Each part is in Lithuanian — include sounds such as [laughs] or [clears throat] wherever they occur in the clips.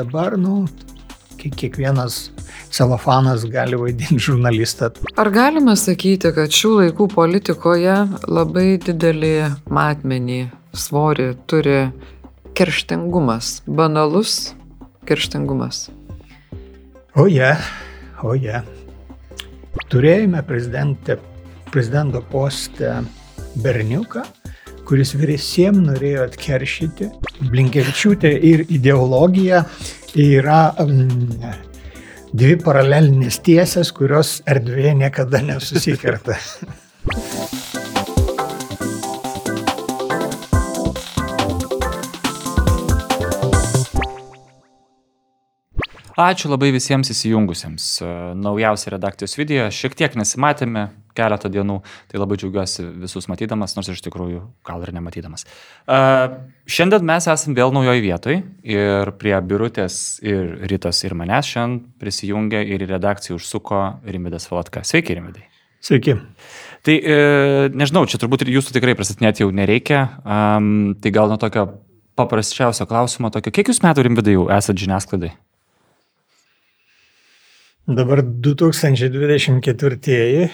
dabar, nu, kiekvienas celofanas gali vaidinti žurnalistą. Ar galime sakyti, kad šių laikų politikoje labai didelį matmenį, svorį turi kerštingumas, banalus kerštingumas? O je, yeah, o je. Yeah. Turėjome prezidento postę berniuką, kuris visiems norėjo atkeršyti. Blinkevičiūtė ir ideologija yra um, dvi paralelinės tiesės, kurios erdvėje niekada nesusikerta. [laughs] Ačiū labai visiems įsijungusiems. Naujausią redakcijos video šiek tiek nesimatėme keletą dienų, tai labai džiaugiuosi visus matydamas, nors iš tikrųjų gal ir nematydamas. Uh, šiandien mes esame vėl naujoje vietoje ir prie biurutės ir rytos ir manęs šiandien prisijungė ir į redakciją užsuko Rimidas Valatka. Sveiki, Rimidai. Sveiki. Tai e, nežinau, čia turbūt ir jūsų tikrai pristatinėti jau nereikia. Um, tai gal nuo tokio paprasčiausio klausimo, tokio, kiek jūs metų Rimvidai jau esate žiniasklaidai? Dabar 2024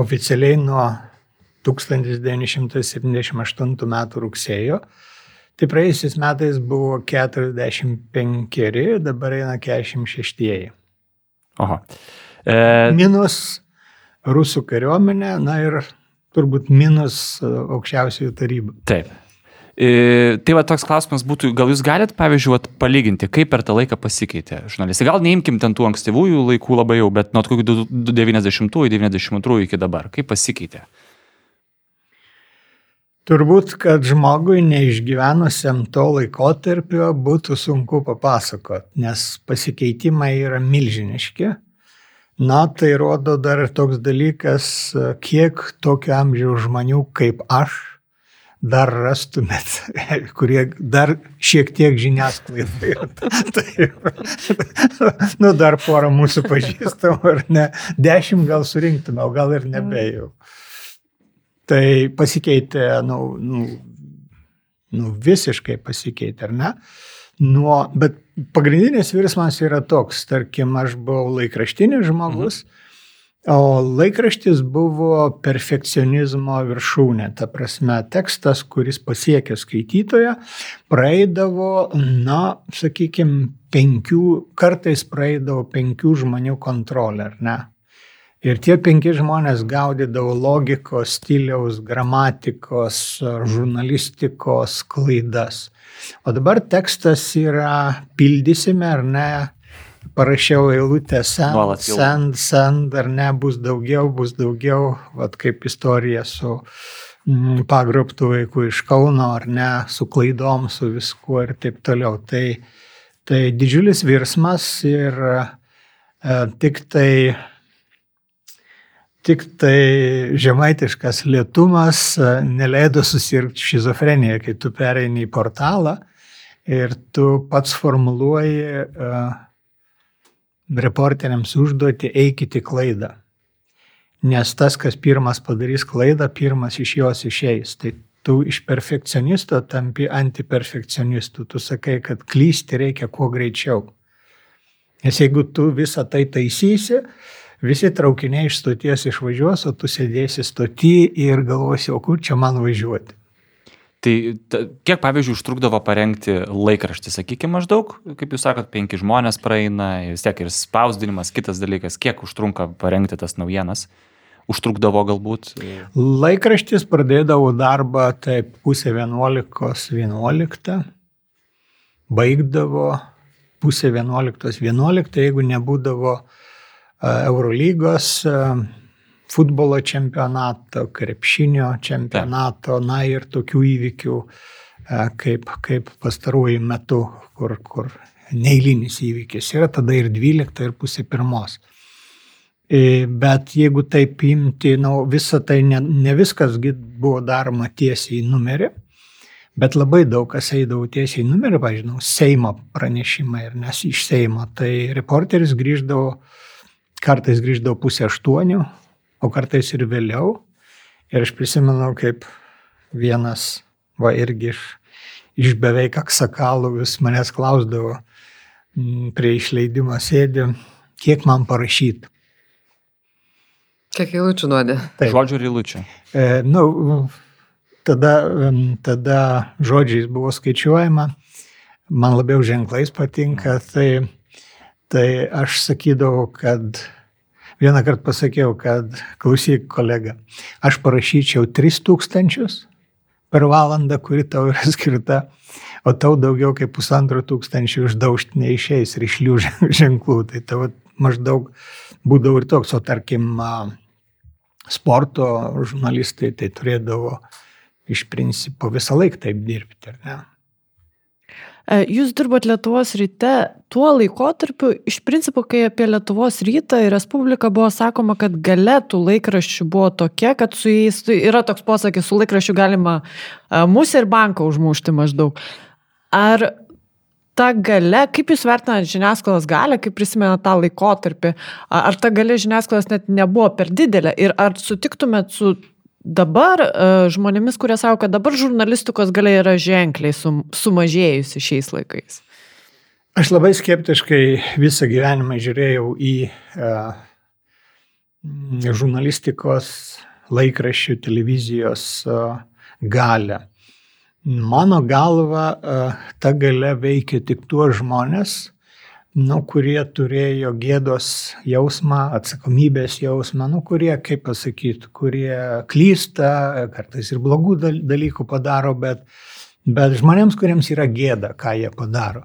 oficialiai nuo 1978 metų rugsėjo. Tai praėjusiais metais buvo 45, dabar eina 46. Oho. E... Minus rusų kariuomenė, na ir turbūt minus aukščiausiųjų tarybų. Taip. E, tai va toks klausimas būtų, gal jūs galite, pavyzdžiui, vat, palyginti, kaip per tą laiką pasikeitė žurnalistai. Gal neimkim ten tų ankstyvųjų laikų labai jau, bet nuo 90-ųjų, 92-ųjų iki dabar, kaip pasikeitė? Turbūt, kad žmogui neišgyvenusiam to laikotarpio būtų sunku papasakot, nes pasikeitimai yra milžiniški. Na, tai rodo dar toks dalykas, kiek tokio amžiaus žmonių kaip aš dar rastumėt, [laughs] kurie dar šiek tiek žiniasklaidai. [laughs] nu, dar porą mūsų pažįstamų, ar ne, dešimt gal surinktume, o gal ir nebejau. Tai pasikeitė, nu, nu, nu visiškai pasikeitė, ar ne? Nuo, bet pagrindinis virsmas yra toks, tarkim, aš buvau laikraštinis žmogus. Mhm O laikraštis buvo perfekcionizmo viršūnė, ta prasme, tekstas, kuris pasiekia skaitytoją, praeidavo, na, sakykime, penkių, kartais praeidavo penkių žmonių kontrolę, ar ne? Ir tie penki žmonės gaudydavo logikos, stiliaus, gramatikos, žurnalistikos klaidas. O dabar tekstas yra pildysime ar ne parašiau eilutę send, send, send, ar ne, bus daugiau, bus daugiau, vat kaip istorija su mm, pagrobtų vaikų iš Kauno, ar ne, su klaidom, su viskuo ir taip toliau. Tai, tai didžiulis virsmas ir e, tik tai Tik tai žemaitiškas lietumas e, neleido susirgti šizofreniją, kai tu pereini į portalą ir tu pats formuluoji uh, reporteriams užduoti eikite klaidą. Nes tas, kas pirmas padarys klaidą, pirmas iš jos išeis. Tai tu iš perfekcionisto tampi antiperfekcionistu. Tu sakai, kad klysti reikia kuo greičiau. Nes jeigu tu visą tai taisysi, visi traukiniai iš stoties išvažiuos, o tu sėdėsi stoti ir galvosi, o kur čia man važiuoti. Tai ta, kiek, pavyzdžiui, užtrukdavo parengti laikraštį, sakykime, maždaug, kaip jūs sakot, penki žmonės praeina, vis tiek ir spausdinimas, kitas dalykas, kiek užtrunka parengti tas naujienas, užtrukdavo galbūt? Laikraštis pradėdavo darbą taip pusė vienuolikos vienuoliktą, baigdavo pusė vienuoliktos vienuoliktą, jeigu nebūdavo Eurolygos futbolo čempionato, krepšinio čempionato, na ir tokių įvykių e, kaip, kaip pastaruoju metu, kur, kur neįlinis įvykis yra, tada ir 12 ir pusė pirmos. E, bet jeigu taip imti, nu, visą tai ne, ne viskas buvo daroma tiesiai į numerį, bet labai daug kas eidavo tiesiai į numerį, pažinau, Seimo pranešimai ir nes iš Seimo, tai reporteris grįždavo, kartais grįždavo pusę aštuonių, o kartais ir vėliau. Ir aš prisimenu, kaip vienas, va irgi iš, iš beveik aksakalų vis manęs klausdavo, m, prie išleidimo sėdė, kiek man parašyti. Kiek eilučių duodė? Taip. Žodžių ir eilučių. E, nu, tada, em, tada žodžiais buvo skaičiuojama, man labiau ženklais patinka, tai, tai aš sakydavau, kad vieną kartą pasakiau, kad klausyk kolega, aš parašyčiau 3000 per valandą, kuri tau yra skirta, o tau daugiau kaip pusantro tūkstančio išdaužti neišeis ryšlių žen- [laughs] ženklų. Tai tavo maždaug būdavo ir toks, o tarkim, sporto žurnalistai tai turėdavo iš principo visą laiką taip dirbti, ar ne? E, Jūs dirbot Lietuvos ryte tuo laikotarpiu, iš principo, kai apie Lietuvos rytą ir Respubliką buvo sakoma, kad gale tų laikraščių buvo tokia, kad su jais tai yra toks posakis, su laikraščiu galima e, musę ir banką užmušti maždaug. Ar ta gale, kaip jūs vertinate žiniasklaidos galę, kaip prisimenate tą laikotarpį, ar ta gale žiniasklaidos net nebuvo per didelė ir ar sutiktumėt su dabar e, žmonėmis, kurie sako, kad dabar žurnalistikos galia yra ženkliai sum, sumažėjusi šiais laikais? Aš labai skeptiškai visą gyvenimą žiūrėjau į uh, žurnalistikos, laikraščių, televizijos uh, galę. Mano galva, uh, ta gale veikia tik tuos žmonės, nu, kurie turėjo gėdos jausmą, atsakomybės jausmą, nu, kurie, kaip pasakyti, kurie klysta, kartais ir blogų dal- dalykų padaro, bet, bet žmonėms, kuriems yra gėda, ką jie padaro.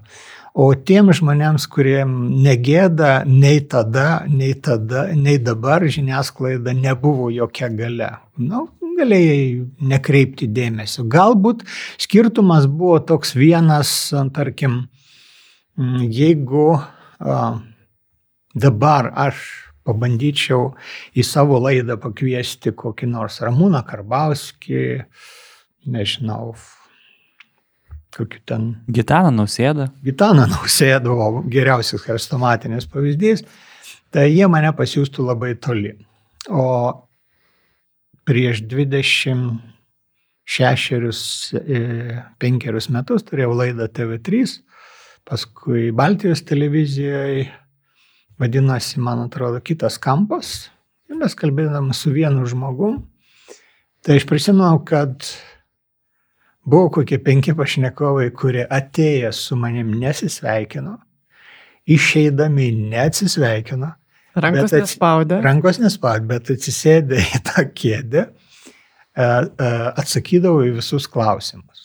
O tiem žmonėms, kuriem negėda nei tada, nei tada, nei dabar žiniasklaida nebuvo jokia gale. Nu, galėjai nekreipti dėmesio. Galbūt skirtumas buvo toks vienas, tarkim, jeigu a, dabar aš pabandyčiau į savo laidą pakviesti kokį nors Ramūną Karbauskį, nežinau, kokį ten Gitana nausėda. Gitana nausėdavo geriausias chrestomatinis pavyzdys, tai jie mane pasiūstų labai toli. O prieš 26-5 metus turėjau laidą TV3, paskui Baltijos televizijoje, vadinasi, man atrodo, kitas kampas. Ir mes kalbėdam su vienu žmogum. Tai aš prisimenu, kad Buvo kokie penki pašnekovai, kurie atėję su manim nesisveikino, išeidami neatsisveikino, Rankos ats- nespaudė. rankos nespaud, bet atsisėdė į tą kėdę, e, e, atsakydavo į visus klausimus.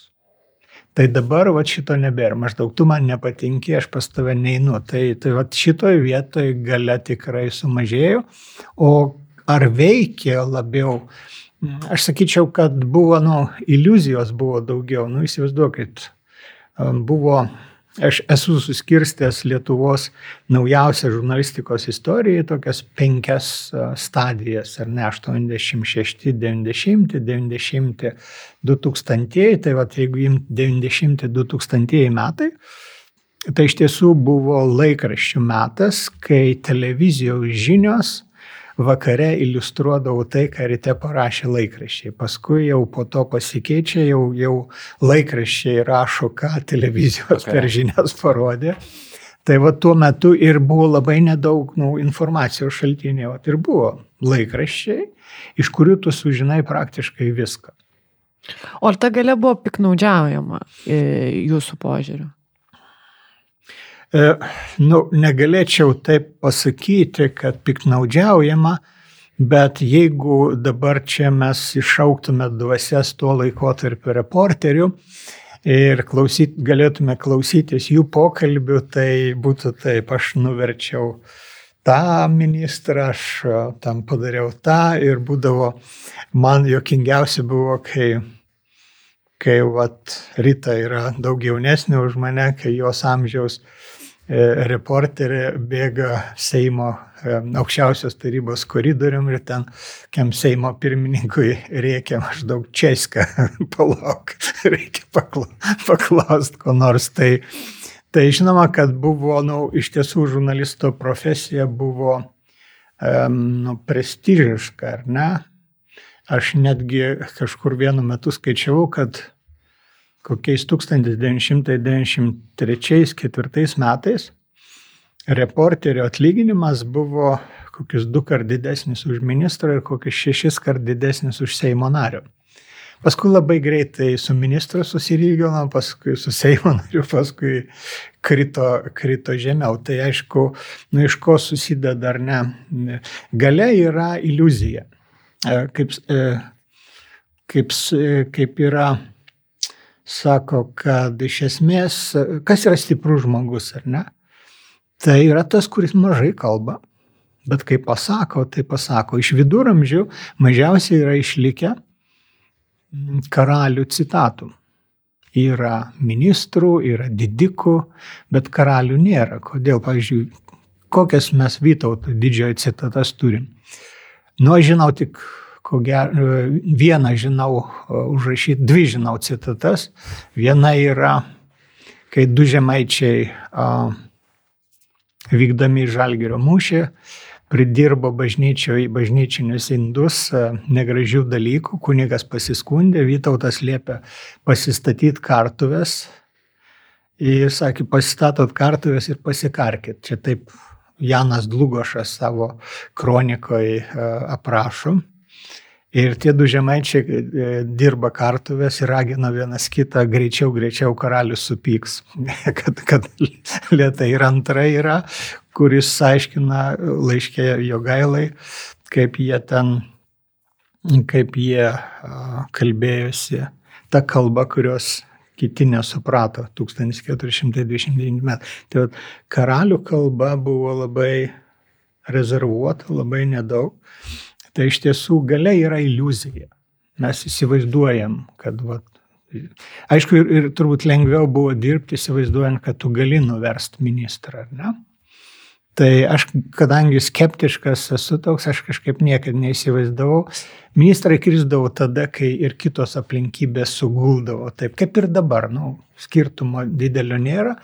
Tai dabar va šito nebėra, maždaug tu man nepatinki, aš pas tave neinu. Tai, tai va šitoje vietoje gale tikrai sumažėjo, o ar veikia labiau Aš sakyčiau, kad buvo, nu, iliuzijos buvo daugiau. Nu, įsivaizduokit, buvo, aš esu suskirstęs Lietuvos naujausią žurnalistikos istoriją į tokias penkias stadijas, ar ne, 86, 90, 90, 2000, tai va, jeigu imt 90, 2000 metai, tai iš tiesų buvo laikraščių metas, kai televizijos žinios vakare iliustruodavau tai, ką ryte parašė laikraščiai. Paskui jau po to pasikeičia, jau, jau laikraščiai rašo, ką televizijos Vakare. per žinias parodė. Tai va tuo metu ir buvo labai nedaug nu, informacijos šaltinių, ir buvo laikraščiai, iš kurių tu sužinai praktiškai viską. O ar ta galia buvo piknaudžiaujama e, jūsų požiūriu? E, nu, negalėčiau taip pasakyti, kad piknaudžiaujama, bet jeigu dabar čia mes išauktume dvasias tuo laikotarpiu reporterių ir klausyt, galėtume klausytis jų pokalbių, tai būtų taip, aš nuverčiau tą ministrą, aš e, tam padariau tą ir būdavo, man jokingiausia buvo, kai kai vat, Rita yra daug jaunesnė už mane, kai jos amžiaus e, reporterė bėga Seimo e, aukščiausios tarybos koridorium ir ten, kiam Seimo pirmininkui reikia maždaug česką, [laughs] palauk, [laughs] reikia pakla, paklausti ko nors. Tai, tai žinoma, kad buvo, nu, iš tiesų žurnalisto profesija buvo nu, prestižiška, ar ne? Aš netgi kažkur vienu metu skaičiavau, kad kokiais 1993-2004 metais reporterio atlyginimas buvo kokius du kart didesnis už ministro ir kokius šešis kart didesnis už Seimo nario. Paskui labai greitai su ministru susirygino, paskui su Seimo nariu, paskui krito, krito žemiau. Tai aišku, nu iš ko susideda ar ne. Gale yra iliuzija. E, kaip, e, kaip, kaip yra, sako, kad iš esmės, kas yra stiprus žmogus, ar ne? Tai yra tas, kuris mažai kalba, bet kai pasako, tai pasako. Iš viduramžių mažiausiai yra išlikę karalių citatų. Yra ministrų, yra didikų, bet karalių nėra. Kodėl, pavyzdžiui, kokias mes Vytauto didžiojo citatas turim? Nu, aš žinau tik, ko gero, vieną žinau užrašyti, dvi žinau citatas. Viena yra, kai du žemaičiai a, vykdami žalgerio mūšį, pridirbo bažnyčioje bažnyčinius indus negražių dalykų, kunigas pasiskundė, Vytautas liepė pasistatyti kartuves ir sakė, pasistatot kartuves ir pasikarkit. Čia taip Janas Dlugošas savo kronikoje aprašo. Ir tie du žemaičiai e, dirba kartuvės ir ragina vienas kitą greičiau, greičiau karalius supyks, [laughs] kad, kad lietai. Ir antra yra, kuris aiškina laiškė jo gailai, kaip jie ten, kaip jie kalbėjosi tą kalbą, kurios kiti nesuprato 1429 metų. Tai vat, karalių kalba buvo labai rezervuota, labai nedaug. Tai iš tiesų gale yra iliuzija. Mes įsivaizduojam, kad vat, Aišku, ir, ir turbūt lengviau buvo dirbti, įsivaizduojant, kad tu gali nuverst ministrą, ar ne? Tai aš, kadangi skeptiškas esu toks, aš kažkaip niekada neįsivaizdavau. Ministrai krisdavo tada, kai ir kitos aplinkybės suguldavo. Taip kaip ir dabar, nu, skirtumo didelio nėra.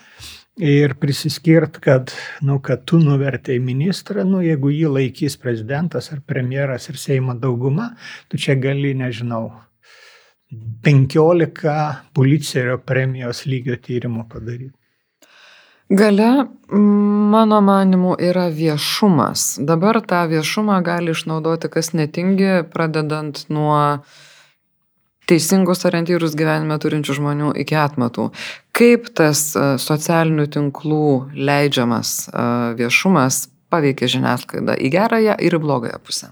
Ir prisiskirt, kad, nu, kad tu nuvertėjai ministrą, nu, jeigu jį laikys prezidentas ar premjeras ir Seimo dauguma, tu čia gali, nežinau, 15 policerio premijos lygio tyrimų padaryti. Gale, mano manimu, yra viešumas. Dabar tą viešumą gali išnaudoti kas netingi, pradedant nuo teisingus orientyrus gyvenime turinčių žmonių iki atmatų. Kaip tas e, socialinių tinklų leidžiamas e, viešumas paveikia žiniasklaidą į gerąją ir į blogąją pusę?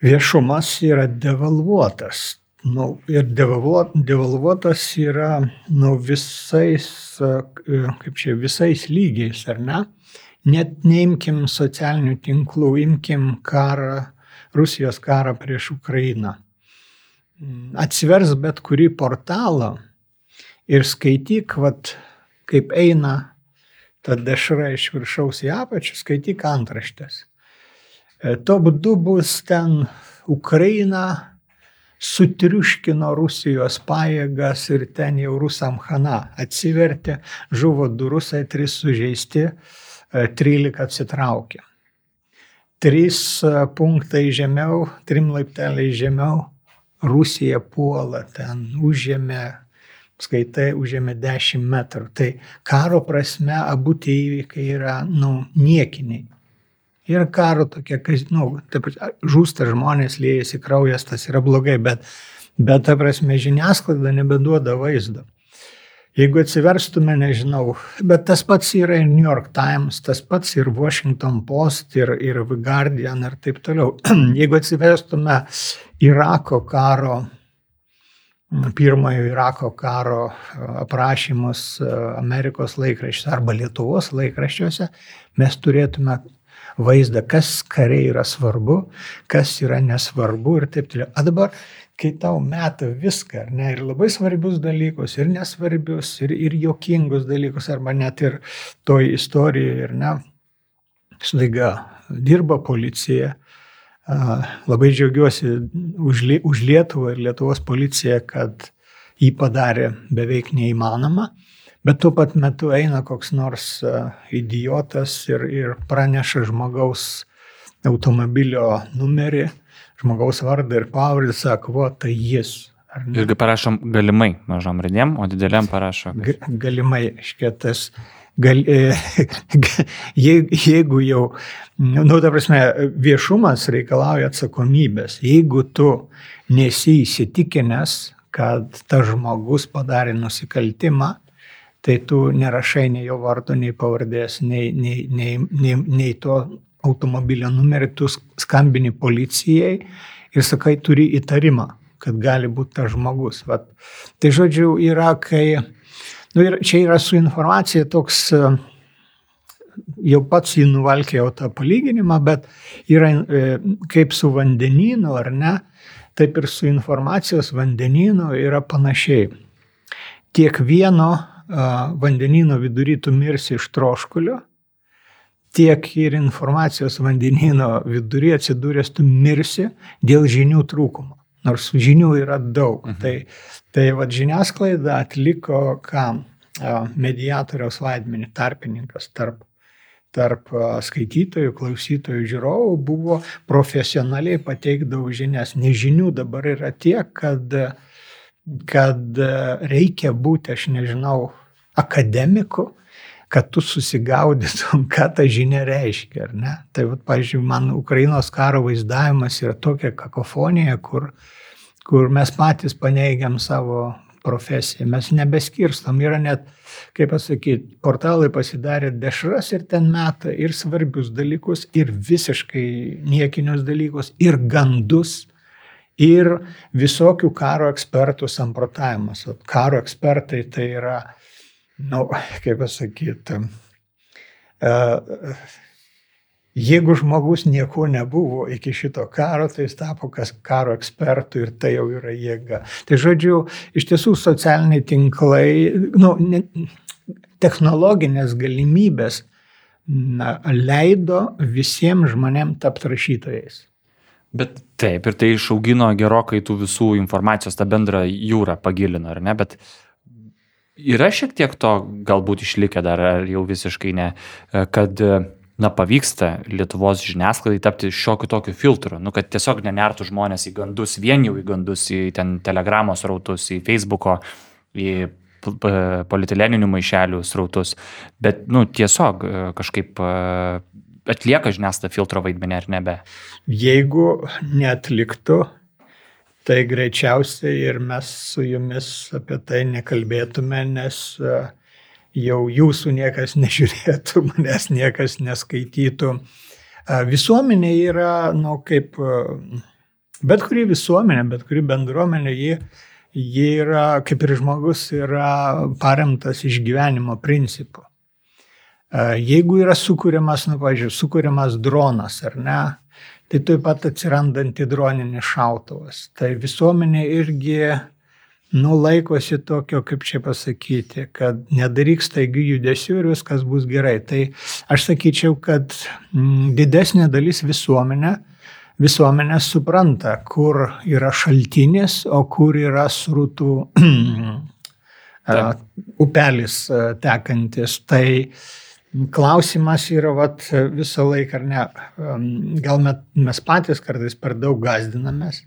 Viešumas yra devalvuotas nu, ir devalvuotas yra nu, visais, kaip čia, visais lygiais, ar ne? Net neimkim socialinių tinklų, imkim karą, Rusijos karą prieš Ukrainą. Atsivers bet kurį portalą ir skaityk, vat, kaip eina ta dešra iš viršaus į apačią, skaityk antraštės. E, tuo būdu bus ten Ukraina sutriuškino Rusijos pajėgas ir ten jau rusam Hana atsivertė, žuvo du rusai, trys sužeisti, e, trylika atsitraukė. Trys e, punktai žemiau, trim laipteliai žemiau, Rusija puola ten, užėmė, skaitai, užėmė 10 metrų. Tai karo prasme abu tie įvykiai yra, nu, niekiniai. Yra karo tokia, kad, nu, taip, žūsta žmonės, liejasi kraujas, tas yra blogai, bet, bet ta prasme, žiniasklaida nebeduoda vaizdo. Jeigu atsiverstume, nežinau, bet tas pats yra ir New York Times, tas pats ir Washington Post, ir, ir The Guardian ir taip toliau. [clears throat] Jeigu atsiverstume Irako karo, pirmojo Irako karo aprašymus Amerikos laikraščiuose arba Lietuvos laikraščiuose, mes turėtume vaizdą, kas kariai yra svarbu, kas yra nesvarbu ir taip toliau. O dabar, kai tau meta viską, ne, ir labai svarbius dalykus, ir nesvarbius, ir, ir jokingus dalykus, arba net ir toj istorijoje, ir ne, staiga dirba policija. Labai džiaugiuosi už, už Lietuvą ir Lietuvos policiją, kad jį padarė beveik neįmanoma. Bet tuo pat metu eina koks nors idiotas ir, ir praneša žmogaus automobilio numerį, žmogaus vardą ir pavardę, sako, o tai jis. Irgi parašom galimai mažom raidėm, o dideliam parašo. Ga- galimai, aiškiai, tas, gal, e, [laughs] je- jeigu jau, nu, ta prasme, viešumas reikalauja atsakomybės. Jeigu tu nesi įsitikinęs, kad tas žmogus padarė nusikaltimą, tai tu nerašai nei jo vardo, nei pavardės, nei, nei, nei, nei, nei to automobilio numerį, tu skambini policijai ir sakai, turi įtarimą, kad gali būti tas žmogus. Vat. Tai žodžiu, yra, kai, nu ir čia yra su informacija toks, jau pats jį nuvalkėjau tą palyginimą, bet yra e, kaip su vandenynu, ar ne, taip ir su informacijos vandenynu yra panašiai. Tiek vieno a, vandenyno vidury tu mirsi iš troškulio, tiek ir informacijos vandenyno vidury atsidūręs tu mirsi dėl žinių trūkumo. Nors žinių yra daug. Mhm. Tai, tai vad žiniasklaida atliko kam mediatoriaus vaidmenį, tarpininkas tarp, tarp skaitytojų, klausytojų, žiūrovų buvo profesionaliai pateikdavo žinias. Nežinių dabar yra tiek, kad, kad reikia būti, aš nežinau, akademiku, kad tu susigaudytum, ką ta žinia reiškia, ar ne? Tai, vat, pavyzdžiui, man Ukrainos karo vaizdavimas yra tokia kakofonija, kur, kur mes patys paneigiam savo profesiją, mes nebeskirstom, yra net, kaip pasakyti, portalai pasidarė dešras ir ten meta ir svarbius dalykus, ir visiškai niekinius dalykus, ir gandus, ir visokių karo ekspertų samprotavimas. Karo ekspertai tai yra nu, kaip pasakyti, jeigu žmogus nieko nebuvo iki šito karo, tai jis tapo karo ekspertų ir tai jau yra jėga. Tai žodžiu, iš tiesų socialiniai tinklai, nu, ne, technologinės galimybės na, leido visiems žmonėms tapti rašytojais. Bet taip, ir tai išaugino gerokai tų visų informacijos, tą bendrą jūrą pagilino, ar ne? Bet yra šiek tiek to galbūt išlikę dar, ar jau visiškai ne, kad na, pavyksta Lietuvos žiniasklaidai tapti šiokiu tokiu filtru, nu, kad tiesiog nenertų žmonės į gandus, vien jau į gandus, į ten telegramos rautus, į Facebooko, į polietilėninių maišelių srautus, bet, nu, tiesiog kažkaip atlieka žiniasklaida filtro vaidmenį ar nebe? Jeigu netliktų, tai greičiausiai ir mes su jumis apie tai nekalbėtume, nes e, jau jūsų niekas [laughs] nežiūrėtų, manęs niekas neskaitytų. E, visuomenė yra, na, nu, kaip bet kuri visuomenė, bet kuri bendruomenė, ji, ji yra, kaip ir žmogus, yra paremtas išgyvenimo principu. E, jeigu yra sukūriamas, nu, pažiūrėjau, sukūriamas dronas ar ne, tai taip pat atsiranda antidroninis šautuvas. Tai visuomenė irgi nulaikosi tokio, kaip čia pasakyti, kad nedaryk staigių judesių ir viskas bus gerai. Tai aš sakyčiau, kad mm, didesnė dalis visuomenė, visuomenė supranta, kur yra šaltinis, o kur yra srutų [clears throat] upelis tekantis. Tai Klausimas yra vat, visą laiką, ar ne, gal mes patys kartais per daug gazdinamės,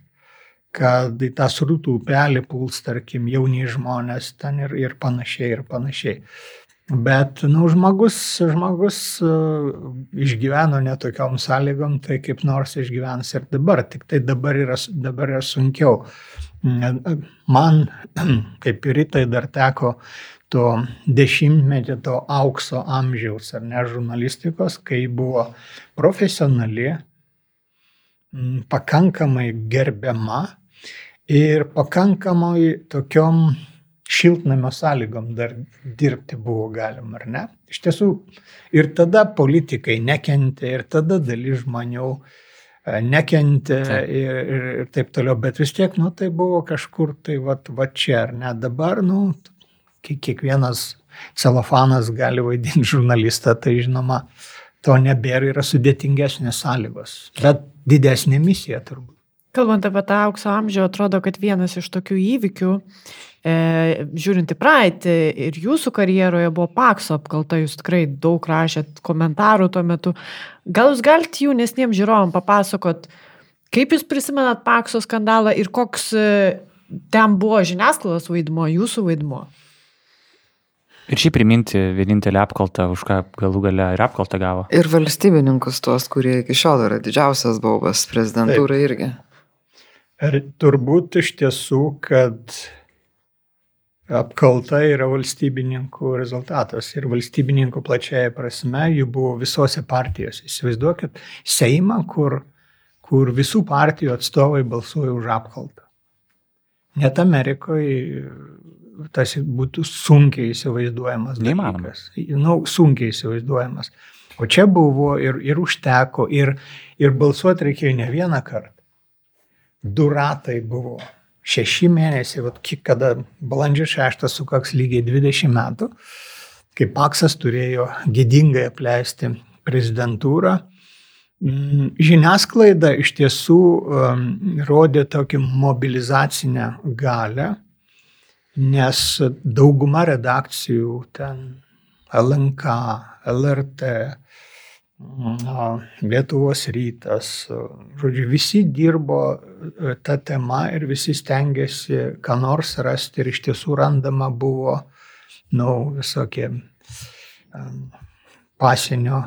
kad į tą srutų upelį puls, tarkim, jauni žmonės ten ir, ir panašiai, ir panašiai. Bet, nu, žmogus, žmogus uh, išgyveno netokiom sąlygom, tai kaip nors išgyvens ir dabar, tik tai dabar yra, dabar yra sunkiau. Man, [clears throat] kaip ir rytai, dar teko to dešimtmetį, to aukso amžiaus, ar ne, žurnalistikos, kai buvo profesionali, pakankamai gerbiama ir pakankamai tokiom šiltnamio sąlygom dar dirbti buvo galima, ar ne? Iš tiesų, ir tada politikai nekentė, ir tada dalis žmonių e, nekentė ir, ir, ir taip toliau, bet vis tiek, nu, tai buvo kažkur tai va, va čia, ar ne? Dabar, nu, kiekvienas celofanas gali vaidinti žurnalistą, tai žinoma, to nebėra, yra sudėtingesnės sąlygos, bet didesnė misija turbūt. Kalbant apie tą aukso amžių, atrodo, kad vienas iš tokių įvykių, e, žiūrint į praeitį ir jūsų karjeroje buvo Pakso apkalta, jūs tikrai daug rašėt komentarų tuo metu. Gal jūs galite jaunesniems žiūrovam papasakot, kaip jūs prisimenat Pakso skandalą ir koks ten buvo žiniasklaidos vaidmo, jūsų vaidmo. Ir šiaip priminti vienintelį apkaltą, už ką galų gale ir apkaltą gavo. Ir valstybininkus tuos, kurie iki šiol yra didžiausias baubas prezidentūrai irgi. Ir turbūt iš tiesų, kad apkalta yra valstybininkų rezultatas. Ir valstybininkų plačiaja prasme jų buvo visose partijose. Įsivaizduokit Seimą, kur, kur visų partijų atstovai balsuoja už apkaltą. Net Amerikoje tas būtų sunkiai įsivaizduojamas. Neįmanoma. dalykas. Nu, sunkiai įsivaizduojamas. O čia buvo ir, ir užteko, ir, ir balsuoti reikėjo ne vieną kartą. Du ratai buvo. Šeši mėnesiai, vat, kada balandžio 6 sukaks lygiai 20 metų, kai Paksas turėjo gėdingai apleisti prezidentūrą. Mm, Žiniasklaida iš tiesų um, rodė tokį mobilizacinę galę, nes dauguma redakcijų ten LNK, LRT, Lietuvos rytas, žodžiu, visi dirbo e, tą temą ir visi stengiasi ką nors rasti ir iš tiesų randama buvo, nu, visokie pasienio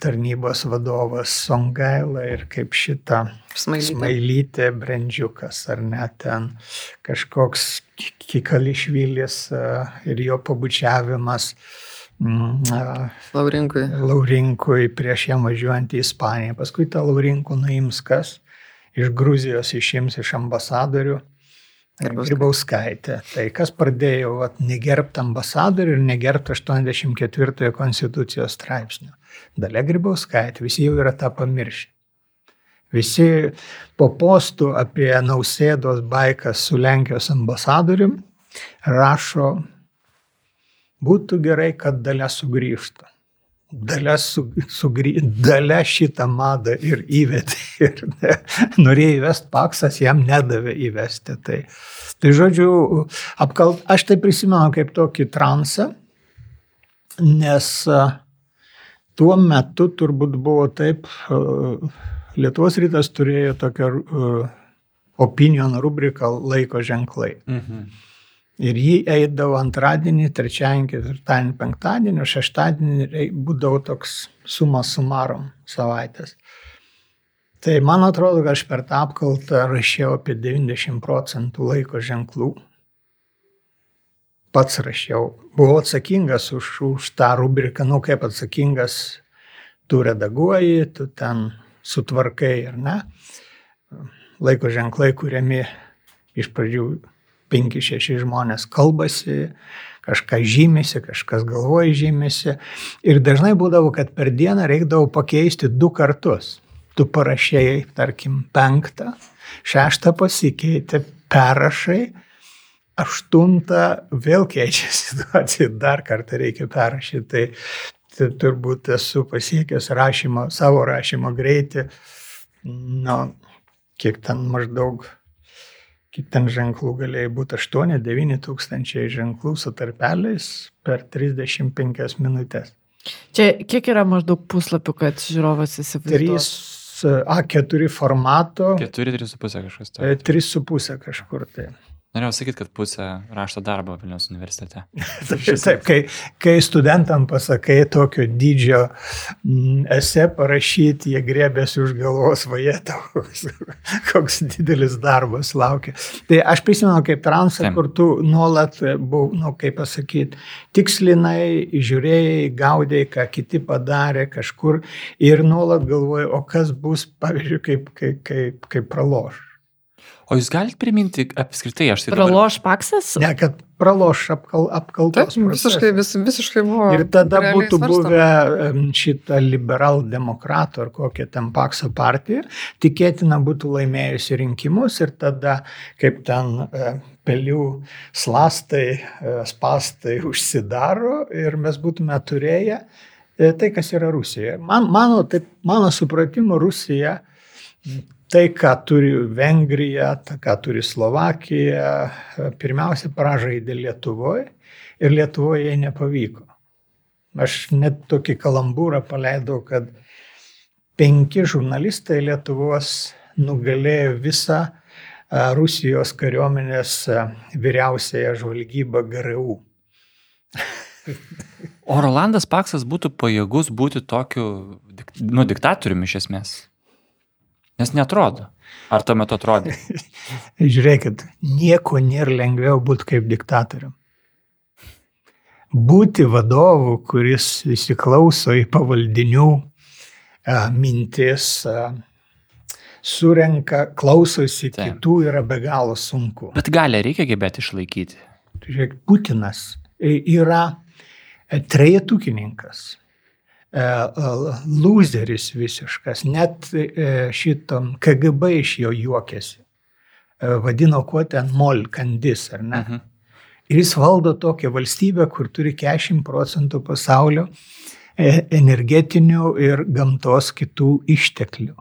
tarnybos vadovas Songaila ir kaip šita Smailytė. Smailytė, Brandžiukas ar net ten kažkoks Kikališvilis e, ir jo pabučiavimas mm, Laurinkui. Laurinkui prieš jam važiuojant į Ispaniją. Paskui tą Laurinkų nuims kas? Iš Gruzijos išims iš ambasadorių. Grybauskaitė. Tai kas pradėjo vat, negerbti ambasadorių ir negerbti 84 konstitucijos straipsnio. Dalia Grybauskaitė, visi jau yra tą pamiršę. Visi po postų apie nausėdos baikas su Lenkijos ambasadorium rašo, būtų gerai, kad dalia sugrįžtų. Dalia, su, sugrį, dalia šitą madą ir įvedė. Ir ne, [laughs] norėjo įvesti paksas, jam nedavė įvesti. Tai, tai žodžiu, apkalt, aš tai prisimenu kaip tokį transą, nes a, tuo metu turbūt buvo taip, a, Lietuvos rytas turėjo tokią a, opinion rubriką laiko ženklai. Mhm. Ir jį eidavo antradienį, trečiadienį, ketvirtadienį, penktadienį, o šeštadienį būdavo toks suma sumarom savaitės. Tai man atrodo, kad aš per tą apkaltą rašiau apie 90 procentų laiko ženklų. Pats rašiau. Buvau atsakingas už, už tą rubriką, nu kaip atsakingas, tu redaguoji, tu ten sutvarkai ar ne. Laiko ženklai kuriami iš pradžių 5-6 žmonės kalbasi, kažką žymisi, kažkas galvoja žymisi. Ir dažnai būdavo, kad per dieną reikdavo pakeisti du kartus. Tu parašėjai, tarkim, penktą, šeštą pasikeitė, perrašai, aštuntą vėl keičia situacija, dar kartą reikia perrašyti. Tai, tai turbūt esu pasiekęs rašymo, savo rašymo greitį, nu, kiek ten maždaug kiek ten ženklų galėjo būti 8-9 tūkstančiai ženklų su tarpeliais per 35 minutės. Čia kiek yra maždaug puslapių, kad žiūrovas 3 įsivaizduotų? A4 formato, 4-3,5 kažkas. e, To. 3,5 kažkur tai. Norėjau sakyti, kad pusė rašto darbo Vilnius universitete. [laughs] Taip, kai, kai studentam pasakai tokio dydžio mm, esė parašyti, jie grėbėsi už galvos vajetą, koks, [laughs] koks didelis darbas laukia. Tai aš prisimenu kaip transą, kur tu nuolat buvai, nu, kaip pasakyti, tikslinai, žiūrėjai, gaudėjai, ką kiti padarė kažkur ir nuolat galvojai, o kas bus, pavyzdžiui, kaip, kaip, kaip, kaip praloš. O jūs galite priminti apskritai, aš tai dabar- Praloš paksas? Ne, kad praloš apkal, Taip, apkaltos. visiškai, vis, visiškai buvo. Ir tada būtų svarstoma. buvę šitą liberal-demokratų ar kokią ten pakso partiją, tikėtina būtų laimėjusi rinkimus ir tada, kaip ten e, pelių slastai, e, spastai [laughs] užsidaro ir mes būtume turėję e, tai, kas yra Rusija. Man, mano, taip, mano supratimu, Rusija tai, ką turi Vengrija, tai, ką turi Slovakija, pirmiausia, pražaidė Lietuvoje ir Lietuvoje jai nepavyko. Aš net tokį kalambūrą paleidau, kad penki žurnalistai Lietuvos nugalėjo visą Rusijos kariuomenės vyriausiąją žvalgybą GRU. O Rolandas Paksas būtų pajėgus būti tokiu, nu, diktatoriumi iš esmės. Nes netrodo. Ar tuo metu atrodė? [laughs] Žiūrėkit, nieko nėra lengviau būti kaip diktatorium. Būti vadovu, kuris įsiklauso į pavaldinių mintis, surenka, klausosi Taip. kitų, yra be galo sunku. Bet gali reikia gebėti išlaikyti. Žiūrėk, Putinas e, yra e, trejetukininkas, loseris visiškas, net e, šitom KGB iš jo juokėsi. E, Vadino kuo ten mol kandis, ar ne? Mhm. Ir jis valdo tokią valstybę, kur turi 40 procentų pasaulio e, energetinių ir gamtos kitų išteklių.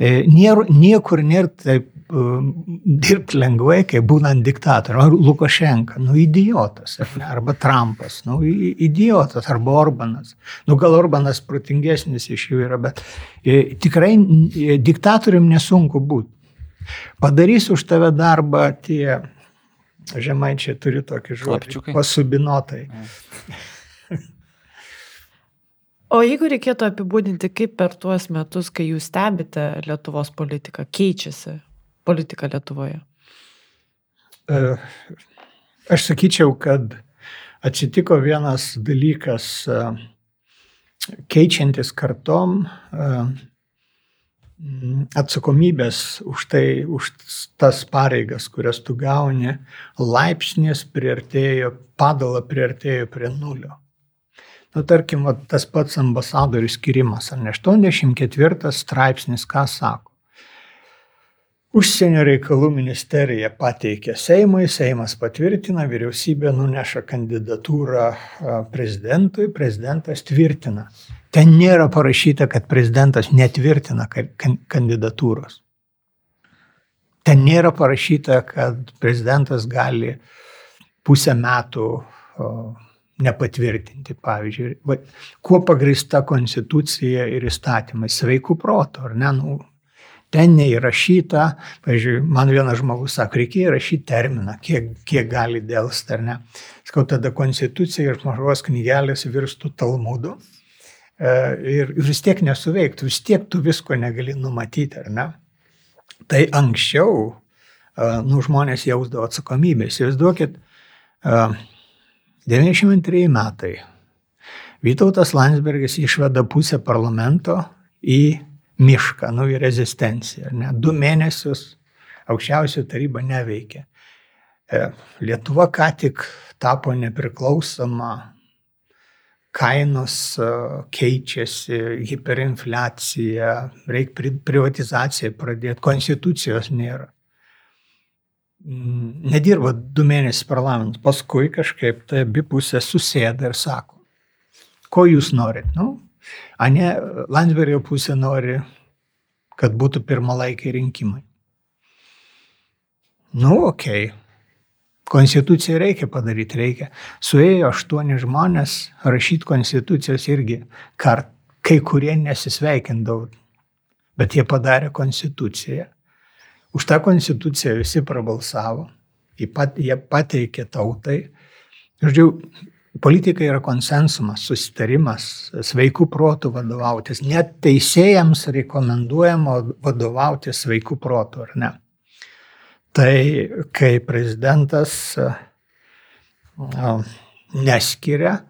E, Nėra, niekur nėra taip um, dirbti lengvai, kaip būnant diktatoriu. Ar Lukašenka, nu idiotas, ar ne? arba Trumpas, nu idiotas, arba Orbanas. Nu gal Orbanas protingesnis iš jų yra, bet e, tikrai e, diktatorium nesunku būti. Padarys už tave darbą tie žemaičiai turi tokį žodį. Klapčiukai? Pasubinotai. O jeigu reikėtų apibūdinti, kaip per tuos metus, kai jūs stebite Lietuvos politiką, keičiasi politika Lietuvoje? E, Aš sakyčiau, kad atsitiko vienas dalykas, e, keičiantis kartom e, atsakomybės už tai, už tas pareigas, kurias tu gauni, laipsnis priartėjo, padala priartėjo prie nulio. Nu, tarkim, va, tas pats ambasadorių skirimas, ar ne 84 straipsnis, ką sako. Užsienio reikalų ministerija pateikė Seimui, Seimas patvirtina, vyriausybė nuneša kandidatūrą prezidentui, prezidentas tvirtina. Ten nėra parašyta, kad prezidentas netvirtina ka- kan- kandidatūros. Ten nėra parašyta, kad prezidentas gali pusę metų nepatvirtinti, pavyzdžiui. Va, kuo pagrįsta konstitucija ir įstatymai? Sveikų protų, ar ne? Nu, ten neįrašyta, pavyzdžiui, man vienas žmogus sako, reikia įrašyti terminą, kiek, kiek gali dėlsti, ar ne. Skau tada konstitucija ir mažos knygelės virstų talmudu. E, Ir ir vis tiek nesuveiktų, vis tiek tu visko negali numatyti, ar ne? Tai anksčiau, e, nu, žmonės jausdavo atsakomybę. Įsivaizduokit, e, 92 metai. Vytautas Landsbergis išveda pusę parlamento į mišką, nu į rezistenciją. Ne? Du mėnesius aukščiausio taryba neveikia. E, Lietuva ką tik tapo nepriklausoma, kainos e, keičiasi, hiperinfliacija, reikia privatizaciją pradėti, konstitucijos nėra. Mm, Nedirba du mėnesius parlamentas, paskui kažkaip tai abi pusės susėda ir sako, ko jūs norit? Nu, a ne, Landsbergio pusė nori, kad būtų pirmalaikiai rinkimai. Nu, okei. Okay. Konstituciją reikia padaryti, reikia. Suėjo aštuoni žmonės, rašyti konstitucijos irgi kart, kai kurie nesisveikindavo, bet jie padarė konstituciją. Už tą konstituciją visi prabalsavo, pat, jie pateikė tautai. Žodžiu, politika yra konsensumas, susitarimas, sveikų protų vadovautis. Net teisėjams rekomenduojama vadovautis sveikų protų, ar ne? Tai kai prezidentas neskiria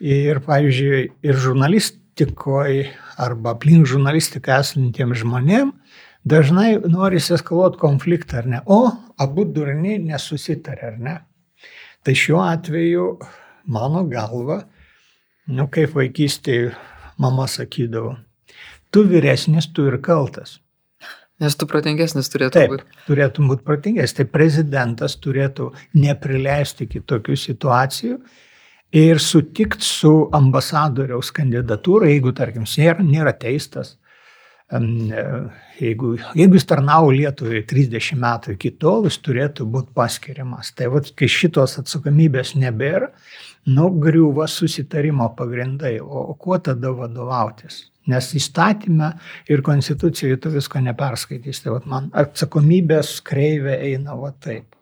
ir, pavyzdžiui, ir žurnalistikoje arba aplink žurnalistiką esantiems žmonėms dažnai norisi eskaluoti konfliktą, ar ne? O abu durni nesusitarė, ar ne? Tai šiuo atveju, mano galva, nu kaip vaikystėje mama sakydavo, tu vyresnis, tu ir kaltas. Nes tu protingesnis turėtų Taip, būti. turėtų būti protingas. Tai prezidentas turėtų neprileisti kitokių situacijų ir sutikti su ambasadoriaus kandidatūra, jeigu, tarkim, nėra, nėra teistas, jeigu, jeigu jis tarnavo Lietuvai 30 metų iki tol, jis turėtų būti paskiriamas. Tai vat, kai šitos atsakomybės nebėra, nu, griūva susitarimo pagrindai. O, o kuo tada vadovautis? Nes įstatymę ir konstitucijoje tu visko neperskaitys. Tai vat, man atsakomybės kreivė eina va taip.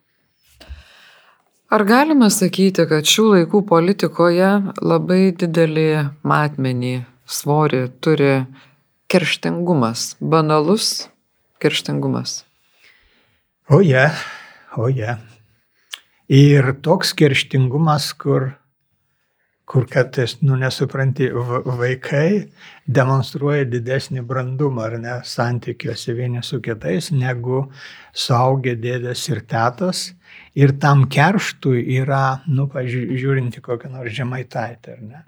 Ar galima sakyti, kad šių laikų politikoje labai didelį matmenį, svorį turi kerštingumas, banalus kerštingumas. O je, o je. Ir toks kerštingumas, kur, kur kad, nu, nesupranti, vaikai demonstruoja didesnį brandumą ar ne santykiuose vieni su kitais, negu suaugę dėdės ir tetos. Ir tam kerštui yra, nu, pažiūrinti kokią nors žemaitaitę, ar ne?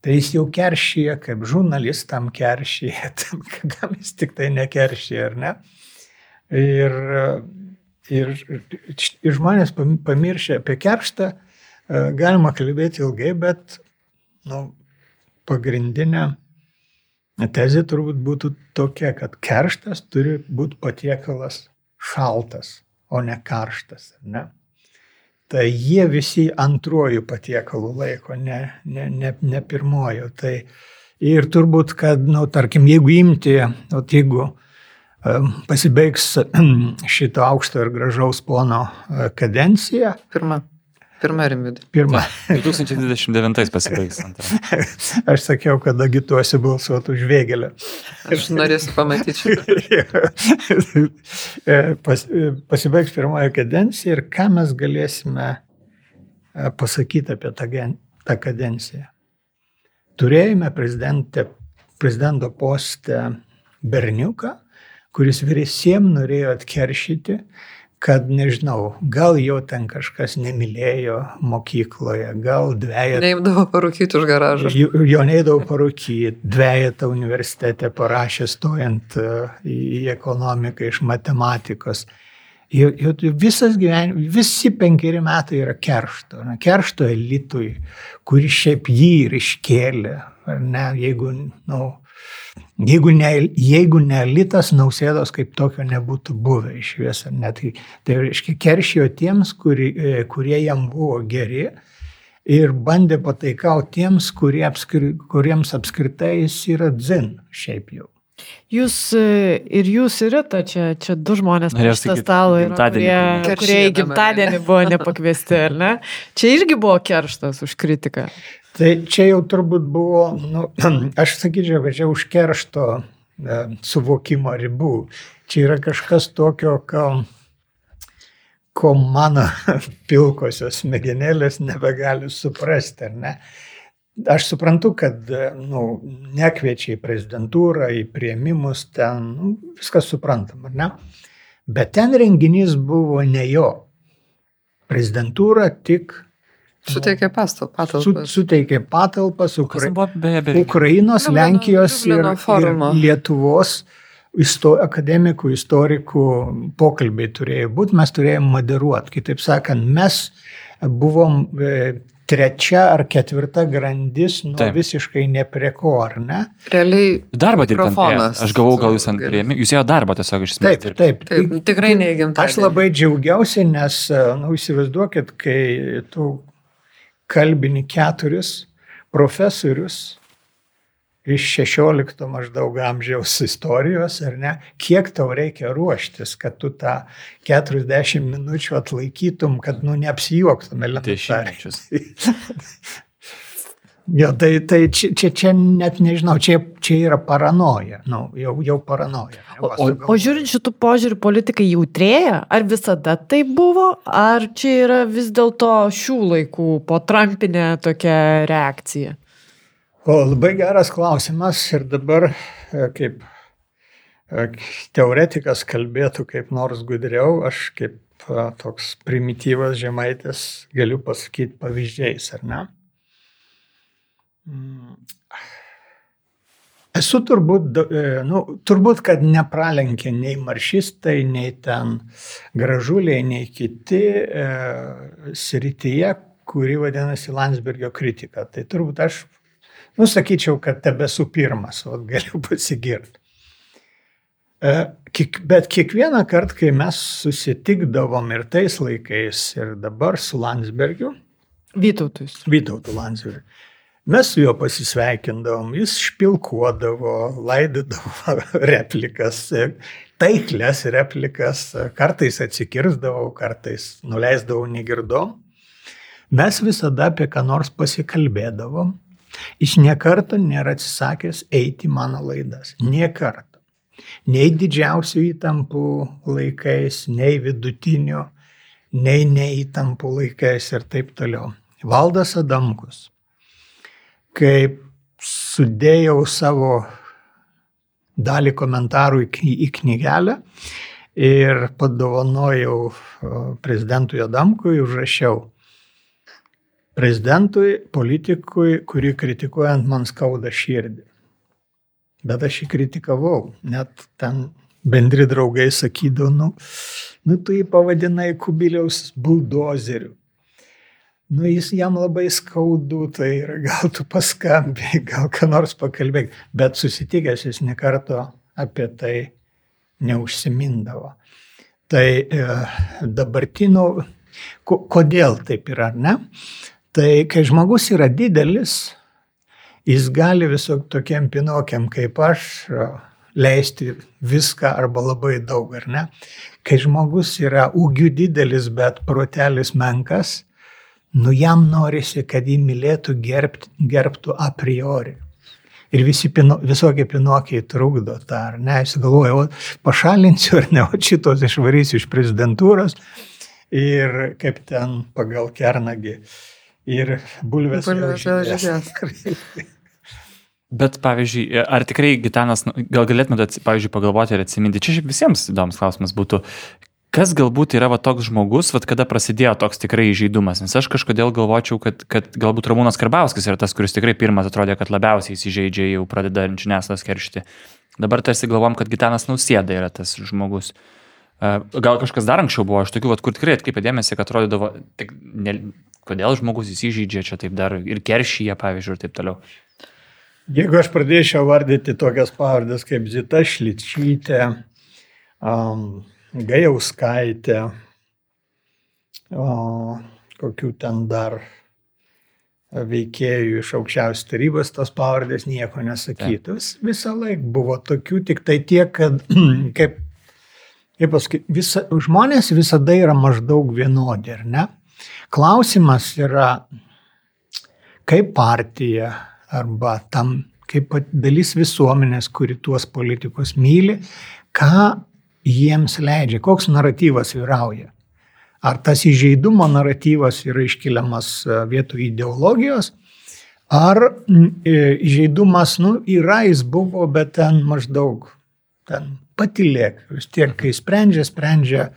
Tai jis jau keršyje, kaip žurnalistam keršyje, [laughs] tam, kam jis tik tai nekeršyje, ar ne? Ir, ir, ir žmonės pamiršę apie kerštą, e, galima kalbėti ilgai, bet nu, pagrindinė tezė turbūt būtų tokia, kad kerštas turi būti patiekalas šaltas, o ne karštas. Ne? Tai jie visi antruoju patiekalu laiko, ne, ne, ne, ne pirmoju. Tai ir turbūt, kad, na, nu, tarkim, jeigu imti, o jeigu pasibaigs šito aukšto ir gražaus pono uh, kadencija. Pirma. Pirma rimvidė. Pirma. [laughs] 2029 pasibaigs antrą. [laughs] Aš sakiau, kad agituosi balsuoti už vėgelę. Aš norėsiu pamatyti šitą. [laughs] Pas, pasibaigs pirmoji kadencija ir ką mes galėsime e, pasakyti apie tą, tą kadenciją. Turėjome prezidento postę berniuką, kuris visiems norėjo atkeršyti, kad nežinau, gal jo ten kažkas nemylėjo mokykloje, gal dviejata. Neimdavo parūkyti už garažą. Jo, jo neįdavo parūkyti, dviejata universitete parašė stojant e, į ekonomiką iš matematikos. Jo, jo, visas gyvenimas, visi penkeri metai yra keršto, ne, keršto elitui, kuris šiaip jį ir iškėlė, ar ne, jeigu, na, nu, Jeigu ne, jeigu ne elitas, nausėdos kaip tokio nebūtų buvę iš vis. Tai, tai reiškia, keršijo tiems, kuri, e, kurie jam buvo geri ir bandė pataikauti tiems, kurie apskri, kuriems apskritai jis yra dzin šiaip jau. Jūs e, ir jūs ir Rita, čia, čia du žmonės prie šitą stalą, kurie, kurie į gimtadienį buvo nepakviesti, ar ne? Čia irgi buvo kerštas už kritiką. Tai čia jau turbūt buvo, nu, [clears throat] aš sakyčiau, kad čia už keršto e, suvokimo ribų. Čia yra kažkas tokio, ko, ko mano [laughs] pilkosios smegenėlės nebegali suprasti, ar ne? Aš suprantu, kad nu, nekviečia į prezidentūrą, į prieimimus, ten nu, viskas suprantama, ar ne? Bet ten renginys buvo ne jo. Prezidentūra tik Suteikė patalpas. Su, suteikė patalpas Ukra... beje, beje. Ukrainos, Liublino, Lenkijos Liublino ir, ir Lietuvos isto, akademikų, istorikų pokalbiai turėjo būti, mes turėjome moderuoti. Kitaip sakant, mes buvom e, trečia ar ketvirta grandis, nu Taip. visiškai ne prie ko, ar ne? Realiai. Darbą dirbant. Aš galvau, gal jūs ant prieimė. Jūs ėjo darbą tiesiog iš esmės. Taip, taip. taip tikrai neįgimta. Aš labai džiaugiausi, nes, na, nu, įsivaizduokit, kai tu kalbini keturis profesorius iš 16 maždaug amžiaus istorijos, ar ne, kiek tau reikia ruoštis, kad tu tą 40 minučių atlaikytum, kad, nu, neapsijuoktum elementariai. [laughs] Jo, tai, tai čia, čia, čia net nežinau, čia, čia yra paranoja, nu, jau, jau paranoja. O, o, o žiūrint šitų požiūrių, politikai jautrėja, ar visada tai buvo, ar čia yra vis dėlto šių laikų po Trumpinė tokia reakcija? O labai geras klausimas ir dabar e, kaip e, teoretikas kalbėtų kaip nors gudriau, aš kaip e, toks primityvas žemaitis galiu pasakyti pavyzdžiais, ar ne? Mm. Esu turbūt, e, nu, turbūt, kad nepralenkė nei maršistai, nei ten gražuliai, nei kiti e, srityje, kuri vadinasi Landsbergio kritika. Tai turbūt aš, nusakyčiau, kad tebesu pirmas, o galiu [laughs] pasigirti. E, kiek, bet kiekvieną kartą, kai mes susitikdavom ir tais laikais, ir dabar su Landsbergiu, Vytautus. Vytautų Landsbergiu, mes su juo pasisveikindavom, jis špilkuodavo, laidydavo [laughs] replikas, taiklės replikas, kartais atsikirzdavau, kartais nuleisdavau negirdom. Mes visada apie ką nors pasikalbėdavom. Jis niekarto nėra atsisakęs eiti mano laidas. Niekarto. Nei didžiausių įtampų laikais, nei vidutinių, nei neįtampų laikais ir taip toliau. Valdas Adamkus. Kai sudėjau savo dalį komentarų į knygelę ir padovanojau prezidentui Adamkui, užrašiau prezidentui, politikui, kurį kritikuojant man skauda širdį. Bet aš jį kritikavau, net ten bendri draugai sakydavo, nu, nu tu jį pavadinai kubiliaus buldozeriu. Nu, jis jam labai skaudu, tai gal tu paskambėjai, gal ką nors pakalbėk, bet susitikęs jis nekarto apie tai neužsimindavo. Tai e, dabartinių, kodėl taip yra, ne? Tai kai žmogus yra didelis, jis gali visok tokiem pinokiam kaip aš leisti viską arba labai daug, ar ne? Kai žmogus yra ūgių didelis, bet protelis menkas, nu jam norisi, kad jį mylėtų, gerbt, gerbtų a priori. Ir visi pino, visokie pinokiai trukdo tą, ar ne? Jis galvoja, o pašalinsiu ar ne, o šitos išvarysiu iš prezidentūros ir kaip ten pagal kernagį ir bulvės. Bulvės vėl žydės. Bet, pavyzdžiui, ar tikrai Gitanas, nu, gal galėtumėte, pavyzdžiui, pagalvoti ir atsiminti, čia šiaip visiems įdomus klausimas būtų, kas galbūt yra va, toks žmogus, va, kada prasidėjo toks tikrai įžeidumas, nes aš kažkodėl galvočiau, kad, kad galbūt Ramūnas Karbauskis yra tas, kuris tikrai pirmas atrodė, kad labiausiai įsižeidžia, jau pradeda žiniasklaidos keršti. Dabar tarsi galvom, kad Gitanas Nausėda yra tas žmogus. Gal kažkas dar anksčiau buvo, aš tokių, vat, kur tikrai atkreipė dėmesį, kad atrodydavo, tik, ne, kodėl žmogus įsižeidžia čia taip dar ir keršyje, pavyzdžiui, ir taip toliau. Jeigu aš pradėčiau vardyti tokias pavardės kaip Zita Šličytė, um, Gajauskaitė, uh, kokių ten dar veikėjų iš aukščiausios tarybos, tos pavardės nieko nesakytų. Vis, visą laiką buvo tokių, tik tai tiek, kad, [clears throat] kaip, kaip pasakyti, visa, žmonės visada yra maždaug vienodi, ar ne? Klausimas yra, kaip partija arba tam, kaip dalis visuomenės, kuri tuos politikus myli, ką jiems leidžia, koks naratyvas vyrauja. Ar tas įžeidumo naratyvas yra iškeliamas e, vietoj ideologijos, ar e, įžeidumas, nu, yra, jis buvo, bet ten maždaug, ten patilėk, vis tiek, kai sprendžia, sprendžia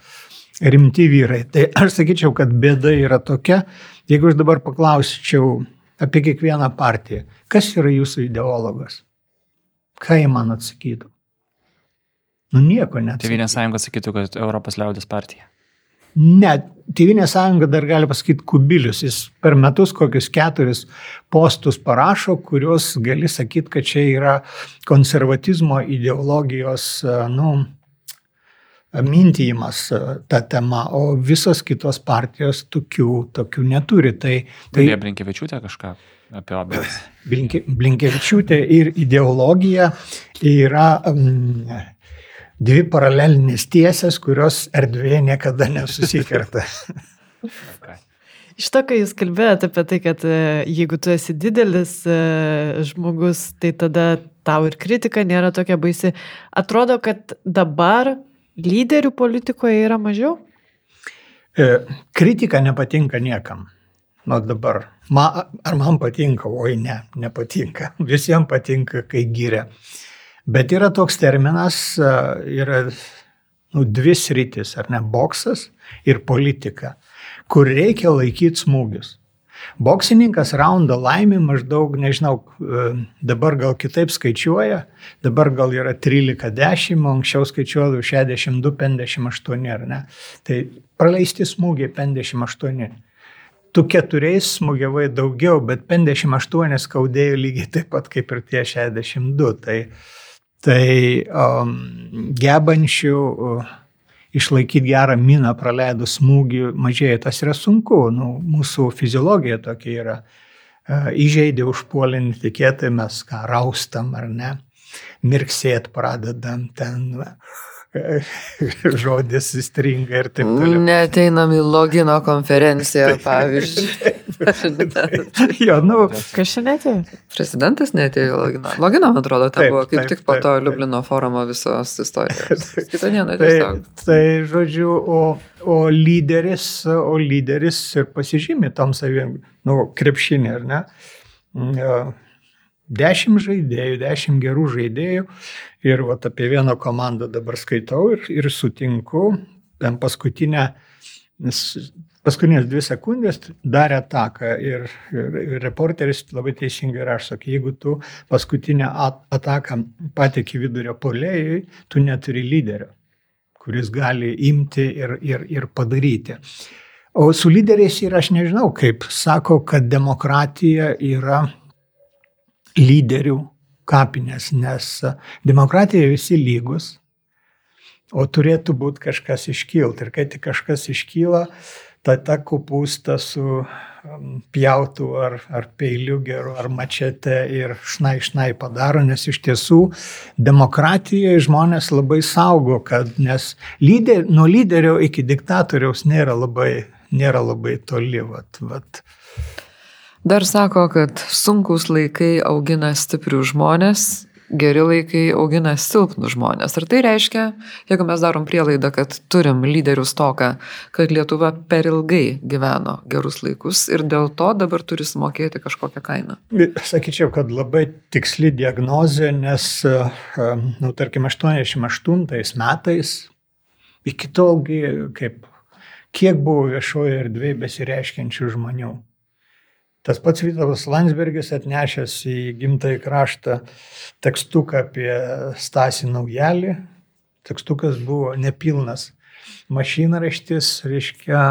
rimti vyrai. Tai aš sakyčiau, kad bėda yra tokia, jeigu aš dabar paklausyčiau apie kiekvieną partiją, kas yra jūsų ideologas, ką jie man atsakytų? Nu nieko net. Tevinės sąjunga sakytų, kad Europos liaudės partija. Ne, Tevinė sąjunga dar gali pasakyti kubilius. Jis per metus kokius keturis postus parašo, kuriuos gali sakyti, kad čia yra konservatizmo ideologijos, nu, mintijimas e, tą temą, o visos kitos partijos tokių, tokių neturi. Tai, tai Vilija Blinkevičiūtė kažką apie obės. Blinke, Blinkevičiūtė ir ideologija yra um, dvi paralelinės tiesės, kurios erdvėje niekada nesusikerta. [laughs] okay. Iš to, kai jūs kalbėjote apie tai, kad e, jeigu tu esi didelis e, žmogus, tai tada tau ir kritika nėra tokia baisi. Atrodo, kad dabar lyderių politikoje yra mažiau? E, kritika nepatinka niekam. Nu dabar, ma, ar man patinka, oi ne, nepatinka. [laughs] Visiems patinka, kai gyria. Bet yra toks terminas, yra nu, dvi sritis, ar ne, boksas ir politika, kur reikia laikyti smūgius. Boksininkas raundą laimį maždaug, nežinau, dabar gal kitaip skaičiuoja, dabar gal yra 13-10, anksčiau skaičiuodavau 62-58, ar ne? Tai praleisti smūgiai 58. Tu keturiais smūgiavai daugiau, bet 58 skaudėjo lygiai taip pat kaip ir tie 62. Tai, Tai um, gebančių uh, išlaikyti gerą miną praleidus smūgį mažėja. Tas yra sunku. Nu, mūsų fiziologija tokia yra. Uh, įžeidė užpuolį netikėtai, mes ką raustam ar ne, mirksėt pradedam ten. Uh, [laughs] žodis įstringa ir taip toliau. Neteinam į logino konferenciją, pavyzdžiui. [laughs] jo, nu, Kas čia netėjo? Prezidentas netėjo į logino. Logino, man atrodo, ten Taip, buvo kaip taip, tik po to. Liublino forumo visos istorijos. [laughs] Kitą dieną tai, tiesiog. tai, žodžiu, o, o lyderis, o lyderis ir pasižymė tam savim, nu, krepšinį, ar ne? Mm, Dešimt žaidėjų, dešimt gerų žaidėjų ir vat, apie vieną komandą dabar skaitau ir, ir sutinku, ten paskutinę, paskutinės dvi sekundės darė ataką ir, ir, reporteris labai teisingai rašo, kad jeigu tu paskutinę at, ataką patekį vidurio polėjui, tu neturi lyderio, kuris gali imti ir, ir, ir padaryti. O su lyderiais ir aš nežinau, kaip sako, kad demokratija yra lyderių kapinės, nes demokratija visi lygus, o turėtų būti kažkas iškilti. Ir kai tik kažkas iškyla, ta ta kopūsta su pjautų ar, ar peiliu geru, ar mačete ir šnai šnai padaro, nes iš tiesų demokratijoje žmonės labai saugo, kad nes lyder, nuo lyderio iki diktatoriaus nėra labai, nėra labai toli. Vat, vat. Dar sako, kad sunkus laikai augina stiprius žmonės, geri laikai augina silpnus žmonės. Ir tai reiškia, jeigu mes darom prielaidą, kad turim lyderių stoką, kad Lietuva per ilgai gyveno gerus laikus ir dėl to dabar turi sumokėti kažkokią kainą. Sakyčiau, kad labai tiksli diagnozė, nes, nu, tarkim, 88 metais iki tolgi, kaip, kiek buvo viešoje erdvėje besireiškiančių žmonių. Tas pats Vytautas Landsbergis atnešęs į gimtąjį kraštą tekstuką apie Stasį Naujelį. Tekstukas buvo nepilnas. Mašinraštis, reiškia,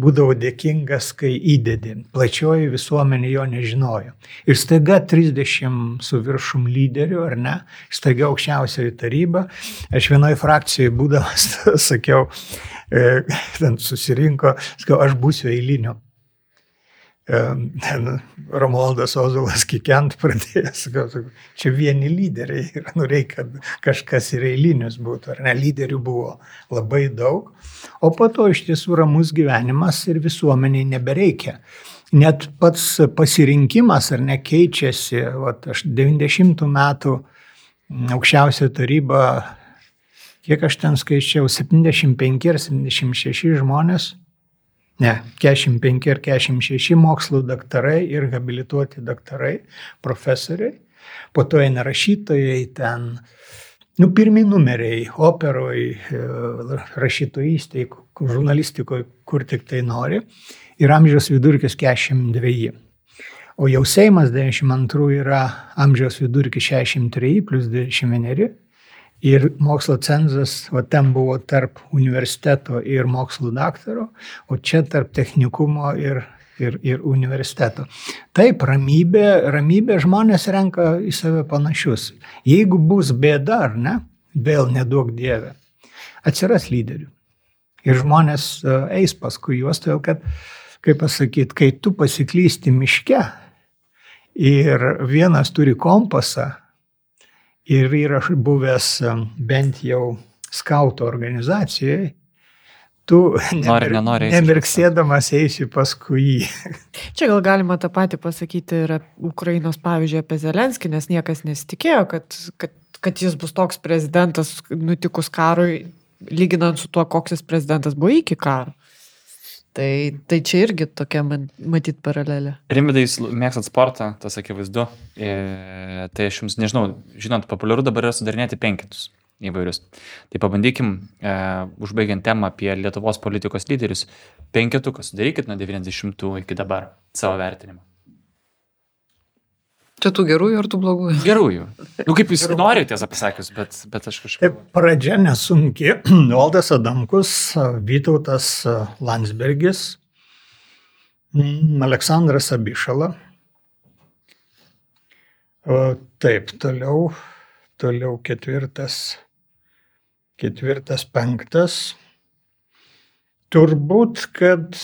būdavo dėkingas, kai įdedi. Plačioji visuomenė jo nežinojo. Ir staiga 30 su viršum lyderių, ar ne, staiga aukščiausioji taryba. Aš vienoje frakcijoje būdamas [laughs] sakiau, e, ten susirinko, sakiau, aš būsiu eiliniu Romualdas Ozulas kikent pradėjęs, čia vieni lyderiai yra, nu reikia, kad kažkas ir eilinis būtų, ar ne, lyderių buvo labai daug, o po to iš tiesų ramus gyvenimas ir visuomeniai nebereikia. Net pats pasirinkimas ar nekeičiasi, vat, aš 90 metų aukščiausia taryba, kiek aš ten skaičiau, 75 ar 76 žmonės Ne, 45 ir 46 mokslo daktarai ir habilituoti daktarai, profesoriai. Po to eina rašytojai ten, nu, pirmi numeriai operoj, rašytojystėje, žurnalistikoje, kur tik tai nori. Ir amžiaus vidurkis 42. O jau Seimas 92 yra amžiaus vidurkis 63 plus 21. Ir mokslo cenzas, o ten buvo tarp universiteto ir mokslo daktaro, o čia tarp technikumo ir, ir, ir universiteto. Taip, ramybė, ramybė žmonės renka į save panašius. Jeigu bus bėda ar ne, vėl nedaug dievė, atsiras lyderių. Ir žmonės eis paskui juos, todėl kad, kaip pasakyti, kai tu pasiklysti miške ir vienas turi kompasą, ir yra buvęs bent jau skauto organizacijoje, tu Nori, nenori, eisi nemirksėdamas eisi paskui jį. [laughs] Čia gal galima tą patį pasakyti ir Ukrainos pavyzdžiui apie Zelenskį, nes niekas nesitikėjo, kad, kad, kad jis bus toks prezidentas nutikus karui, lyginant su tuo, koks jis prezidentas buvo iki karo. Tai, tai čia irgi tokia man, matyt paralelė. Rimvidai, jūs mėgstat sportą, tas akivaizdu. E, tai aš jums nežinau, žinot, populiaru dabar yra sudarinėti penketus įvairius. Tai pabandykim, e, užbaigiant temą apie Lietuvos politikos lyderius, penketuką sudarykit nuo 90 iki dabar savo vertinimą. Čia tų gerųjų ar tų blogųjų? Gerųjų. Nu, kaip jūs norite, tiesą pasakius, bet, bet aš kažkaip. Taip, pradžia nesunki. [clears throat] Valdas Adamkus, Vytautas Landsbergis, Aleksandras Abišala. Taip, toliau, toliau ketvirtas, ketvirtas, penktas. Turbūt, kad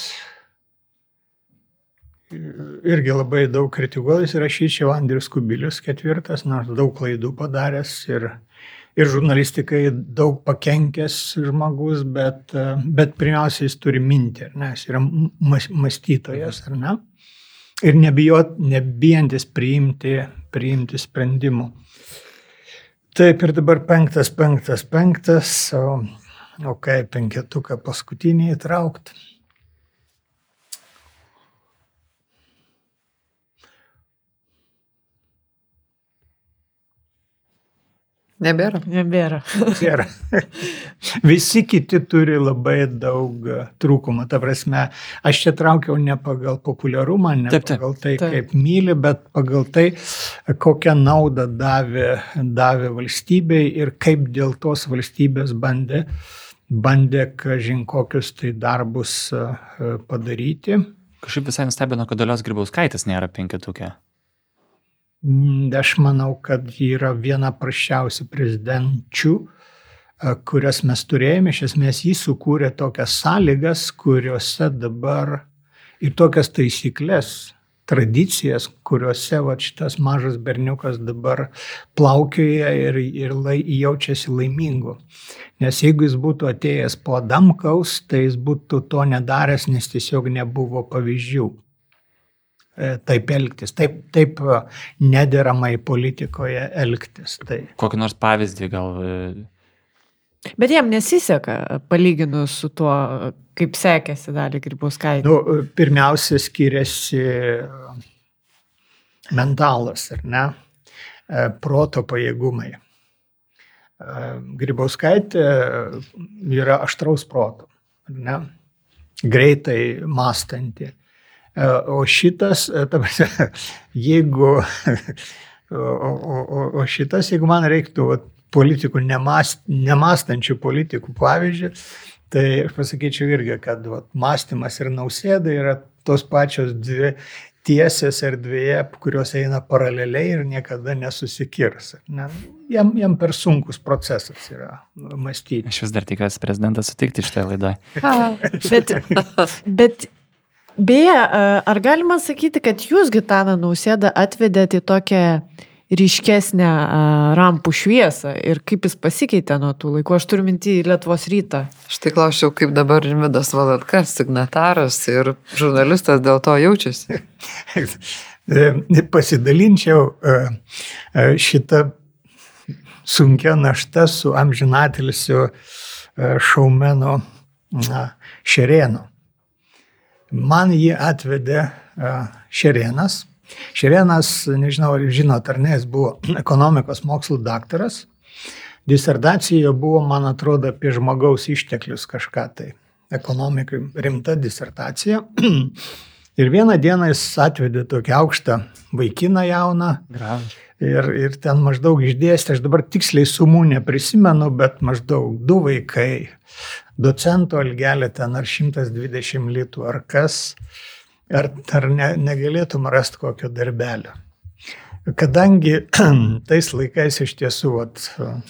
irgi labai daug kritikuojas rašyčiau Andrius Kubilius ketvirtas, nors daug klaidų padaręs ir, ir žurnalistikai daug pakenkęs žmogus, bet, bet pirmiausia jis turi mintį, ne, jis yra mąstytojas, ar ne? Ir nebijot, nebijantis priimti, priimti sprendimų. Taip ir dabar penktas, penktas, penktas, o, o kai penketuką paskutinį įtraukti. Nebėra. Nebėra. Nėra. [laughs] Visi kiti turi labai daug trūkumų. Ta prasme, aš čia traukiau ne pagal populiarumą, ne Taip, taip. pagal tai, Taip. kaip myli, bet pagal tai, kokią naudą davė, davė valstybei ir kaip dėl tos valstybės bandė, bandė, kažin kokius tai darbus padaryti. Kažkaip visai nustebino, kad Dalios Grybauskaitės nėra penketukė. Mm, Aš manau, kad ji yra viena prašiausių prezidenčių, e, kurias mes turėjome. Iš esmės, jis sukūrė tokias sąlygas, kuriuose dabar ir tokias taisyklės, tradicijas, kuriuose va, šitas mažas berniukas dabar plaukioja ir, ir lai, jaučiasi laimingu. Nes jeigu jis būtų atėjęs po Damkaus, tai jis būtų to nedaręs, nes tiesiog nebuvo pavyzdžių taip elgtis, taip, taip e, nederamai politikoje elgtis. Tai Kokį nors pavyzdį gal. e, Bet jam nesiseka, palyginus su tuo, kaip sekėsi dalį Grybauskaitė. nu, pirmiausia skiriasi mentalas, ar ne, E, proto pajėgumai. E, Grybauskaitė yra aštraus proto, ar ne, greitai mąstanti. E, O šitas, e, ta prasme, [laughs] jeigu, [laughs] o, o, o, šitas, jeigu man reiktų vat, politikų, nemast, nemastančių politikų pavyzdžių, tai aš pasakyčiau irgi, kad vat, mąstymas ir nausėda yra tos pačios dvi tiesės erdvėje, kurios eina paraleliai ir niekada nesusikirs. Ne? Jam, jam per sunkus procesas yra mąstyti. Aš vis dar tikiuosi prezidentas sutikti šitą laidą. Bet, bet beje, ar galima sakyti, kad jūs Gitaną Nausėdą atvedėte į tokią ryškesnę rampų šviesą ir kaip jis pasikeitė nuo tų laikų? Aš turiu mintį į Lietuvos rytą. Štai klausiau, kaip dabar Rimvidas Valatkas, signataras ir žurnalistas dėl to jaučiasi. [laughs] E, Pasidalinčiau e, e, šitą sunkia našta su amžinatilsiu e, šaumenu na, Šerėnu. Man jį atvedė e, Šerėnas. Šerėnas, nežinau, ar jūs žinot ar ne, jis buvo [clears throat] ekonomikos mokslų daktaras. Disertacija buvo, man atrodo, apie žmogaus išteklius kažką tai. Ekonomikai rimta disertacija. [clears throat] Ir vieną dieną jis atvedė tokį aukštą vaikiną jauną Gražu. ir, ir ten maždaug išdėstė, aš dabar tiksliai sumų neprisimenu, bet maždaug du vaikai, docento algelė ten ar 120 litų ar kas, ar, ar ne, negalėtum rasti kokio darbelio. Kadangi [clears throat] tais laikais iš tiesų vat,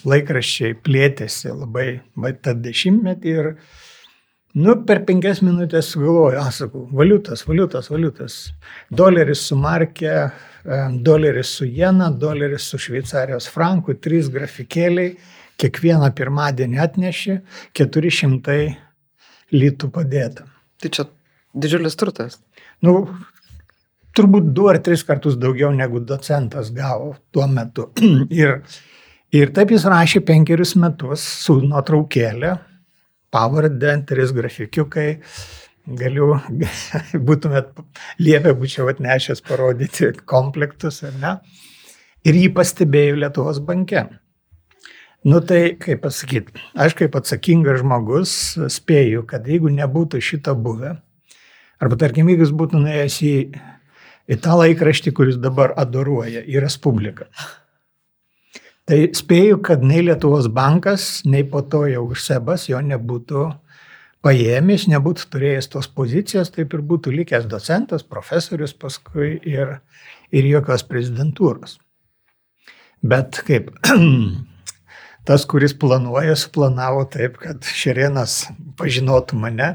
laikraščiai plėtėsi labai va, tą dešimtmetį ir Nu, per penkias minutės sugalvoju, aš sakau, valiutas, valiutas, valiutas. Doleris su markė, e, doleris su jena, doleris su šveicarijos franku, trys grafikėliai, kiekvieną pirmadienį atnešė, 400 litų padėta. Tai čia didžiulis turtas. Nu, turbūt du ar tris kartus daugiau negu docentas gavo tuo metu. [clears throat] ir, ir taip jis rašė penkerius metus su nuotraukėlė, pavardę, tris grafikiukai. Galiu, [laughs] būtumėt liepę, būčiau atnešęs parodyti komplektus, ar ne? Ir jį pastebėjau Lietuvos banke. Nu tai, kaip pasakyti, aš kaip atsakingas žmogus spėju, kad jeigu nebūtų šito buvę, arba tarkim, jeigu jis būtų nuėjęs į, į tą laikraštį, kuris dabar adoruoja, į Respubliką, tai spėju, kad nei Lietuvos bankas, nei po to jau Sebas jo nebūtų paėmęs, nebūtų turėjęs tos pozicijos, taip ir būtų likęs docentas, profesorius paskui ir, ir jokios prezidentūros. Bet kaip [clears throat] tas, kuris planuoja, suplanavo taip, kad Šerienas pažinotų mane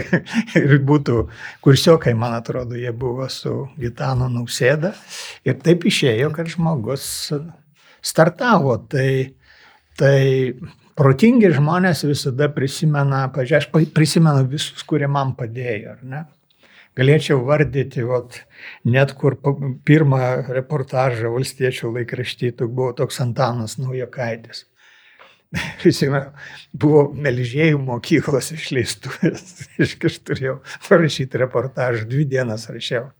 [laughs] ir būtų kursiokai, man atrodo, jie buvo su Gitano nausėda. Ir taip išėjo, kad žmogus startavo. Tai, tai protingi žmonės visada prisimena, pažiūrėjau, aš prisimenu visus, kurie man padėjo, ar ne? Galėčiau vardyti, vat, net kur pirmą reportažą valstiečių laikraštytų buvo toks Antanas Naujokaitis [laughs] prisimenu, buvo melžėjų mokyklos išleistuvės. [laughs] Aš turėjau parašyti reportažą, dvi dienas rašiau.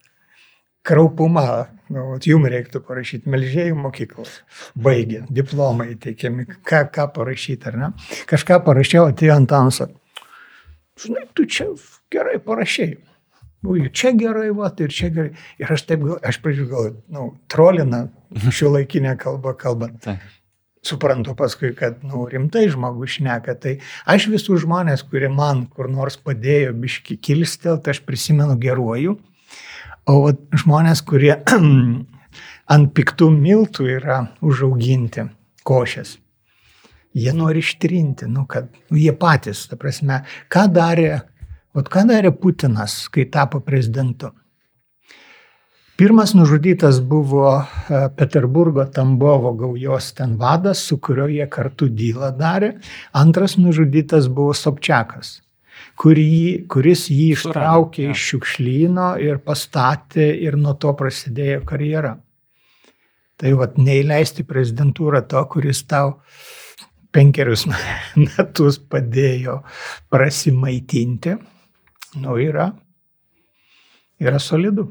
Kraupumą, nu, jums reiktų parašyti, melžėjų mokyklos. Baigė, diplomai teikiami, ką, ką parašyti, ar ne? Kažką parašiau, atėjo Antanas. Žinai, tu čia gerai parašiai. Ui, čia gerai, va, ir čia gerai. Ir aš taip, aš pradžiu galvoju, nu, trolina šio laikinę kalbą kalbant. Taip suprantu paskui, kad nu, rimtai žmogus šneka. Tai aš visus žmonės, kurie man kur nors padėjo biški kilstelti, aš prisimenu geruoju. O žmonės, kurie [clears throat] ant piktų miltų yra užauginti košės, jie nori ištrinti, nu, kad nu, jie patys, ta prasme, ką darė, vat, ką darė Putinas, kai tapo prezidentu. Pirmas nužudytas buvo e, Peterburgo Tambovo gaujos ten vadas, su kuriuo jie kartu dylą darė. Antras nužudytas buvo Sobčiakas, kurį, kuris jį ištraukė iš šiukšlyno ir pastatė ir nuo to prasidėjo karjera. Tai vad neįleisti prezidentūrą to, kuris tau penkerius [laughs] metus padėjo prasimaitinti, nu yra, yra solidu.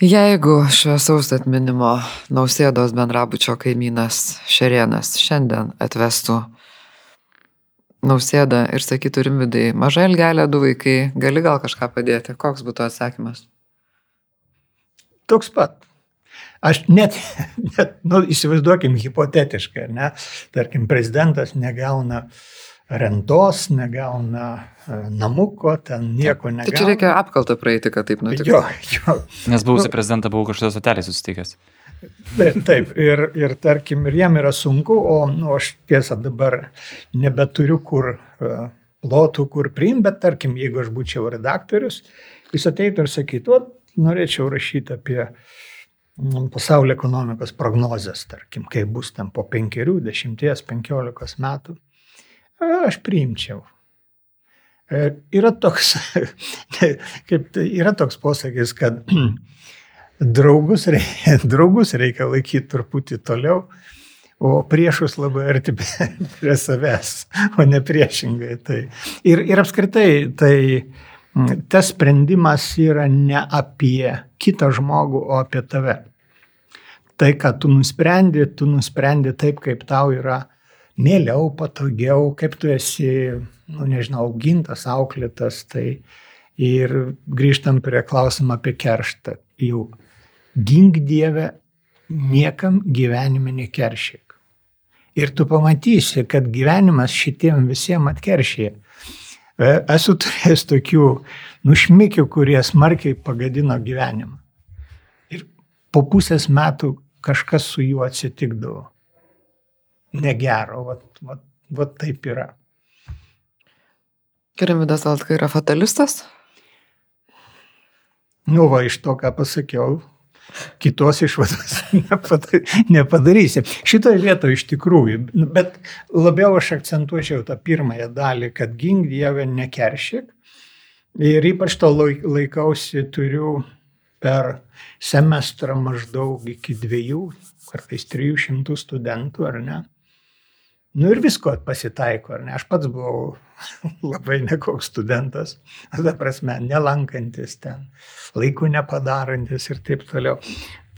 Jeigu šviesaus atminimo nausėdos bendrabučio kaimynas Šerienas šiandien atvestų nausėdą ir sakytų rimvidai, maža ilgelė du vaikai, gali gal kažką padėti, koks būtų atsakymas? Toks pat. Aš net, [laughs] net nu, įsivaizduokim hipotetiškai, ne, tarkim, prezidentas negauna uh, rentos, negauna e, namuko, ten nieko negauna. Tai čia reikia apkaltą praeiti, kad taip nutiktų. Jo, jo. Nes buvusi nu, prezidentą buvau kažkada sotelį susitikęs. Taip, ir, ir tarkim, ir jiem yra sunku, o nu, aš tiesą dabar nebeturiu kur uh, plotų, kur priimti, bet tarkim, jeigu aš būčiau redaktorius, jis ateitų ir sakytų, norėčiau rašyti apie mm, pasaulio ekonomikos prognozes, tarkim, kaip bus ten po penkerių, dešimties, penkiolikos metų aš priimčiau. E, yra toks, [laughs] kaip, tai yra toks posakis, kad [clears throat] draugus reikia, [laughs] draugus reikia laikyti truputį toliau, o priešus labai arti prie [laughs] savęs, o ne priešingai. Tai. Ir, ir apskritai, tai tas sprendimas yra ne apie kitą žmogų, o apie tave. Tai, ką tu nusprendi, tu nusprendi taip, kaip tau yra mieliau, patogiau, kaip tu esi, nu, nežinau, augintas, auklėtas. Tai ir grįžtam prie klausimą apie kerštą. Jau gink Dievę, niekam gyvenime nekeršyk. Ir tu pamatysi, kad gyvenimas šitiem visiems atkeršyje. Esu turėjęs tokių nušmikių, kurie smarkiai pagadino gyvenimą. Ir po pusės metų kažkas su juo atsitikdavo negero. Vat, vat, vat taip yra. Kirimidas Altka yra fatalistas? Nu, va, iš to, ką pasakiau, kitos išvados [laughs] nepadarysi. Šitoje vietoje iš tikrųjų, nu, bet labiau aš akcentuočiau tą pirmąją dalį, kad gink Dievę nekeršyk. Ir ypač to laikausi turiu per semestrą maždaug iki dviejų, kartais trijų šimtų studentų, ar ne? Nu ir visko pasitaiko, ar ne? Aš pats buvau [laughs] labai nekoks studentas, ta prasme, nelankantis ten, laikų nepadarantis ir taip toliau.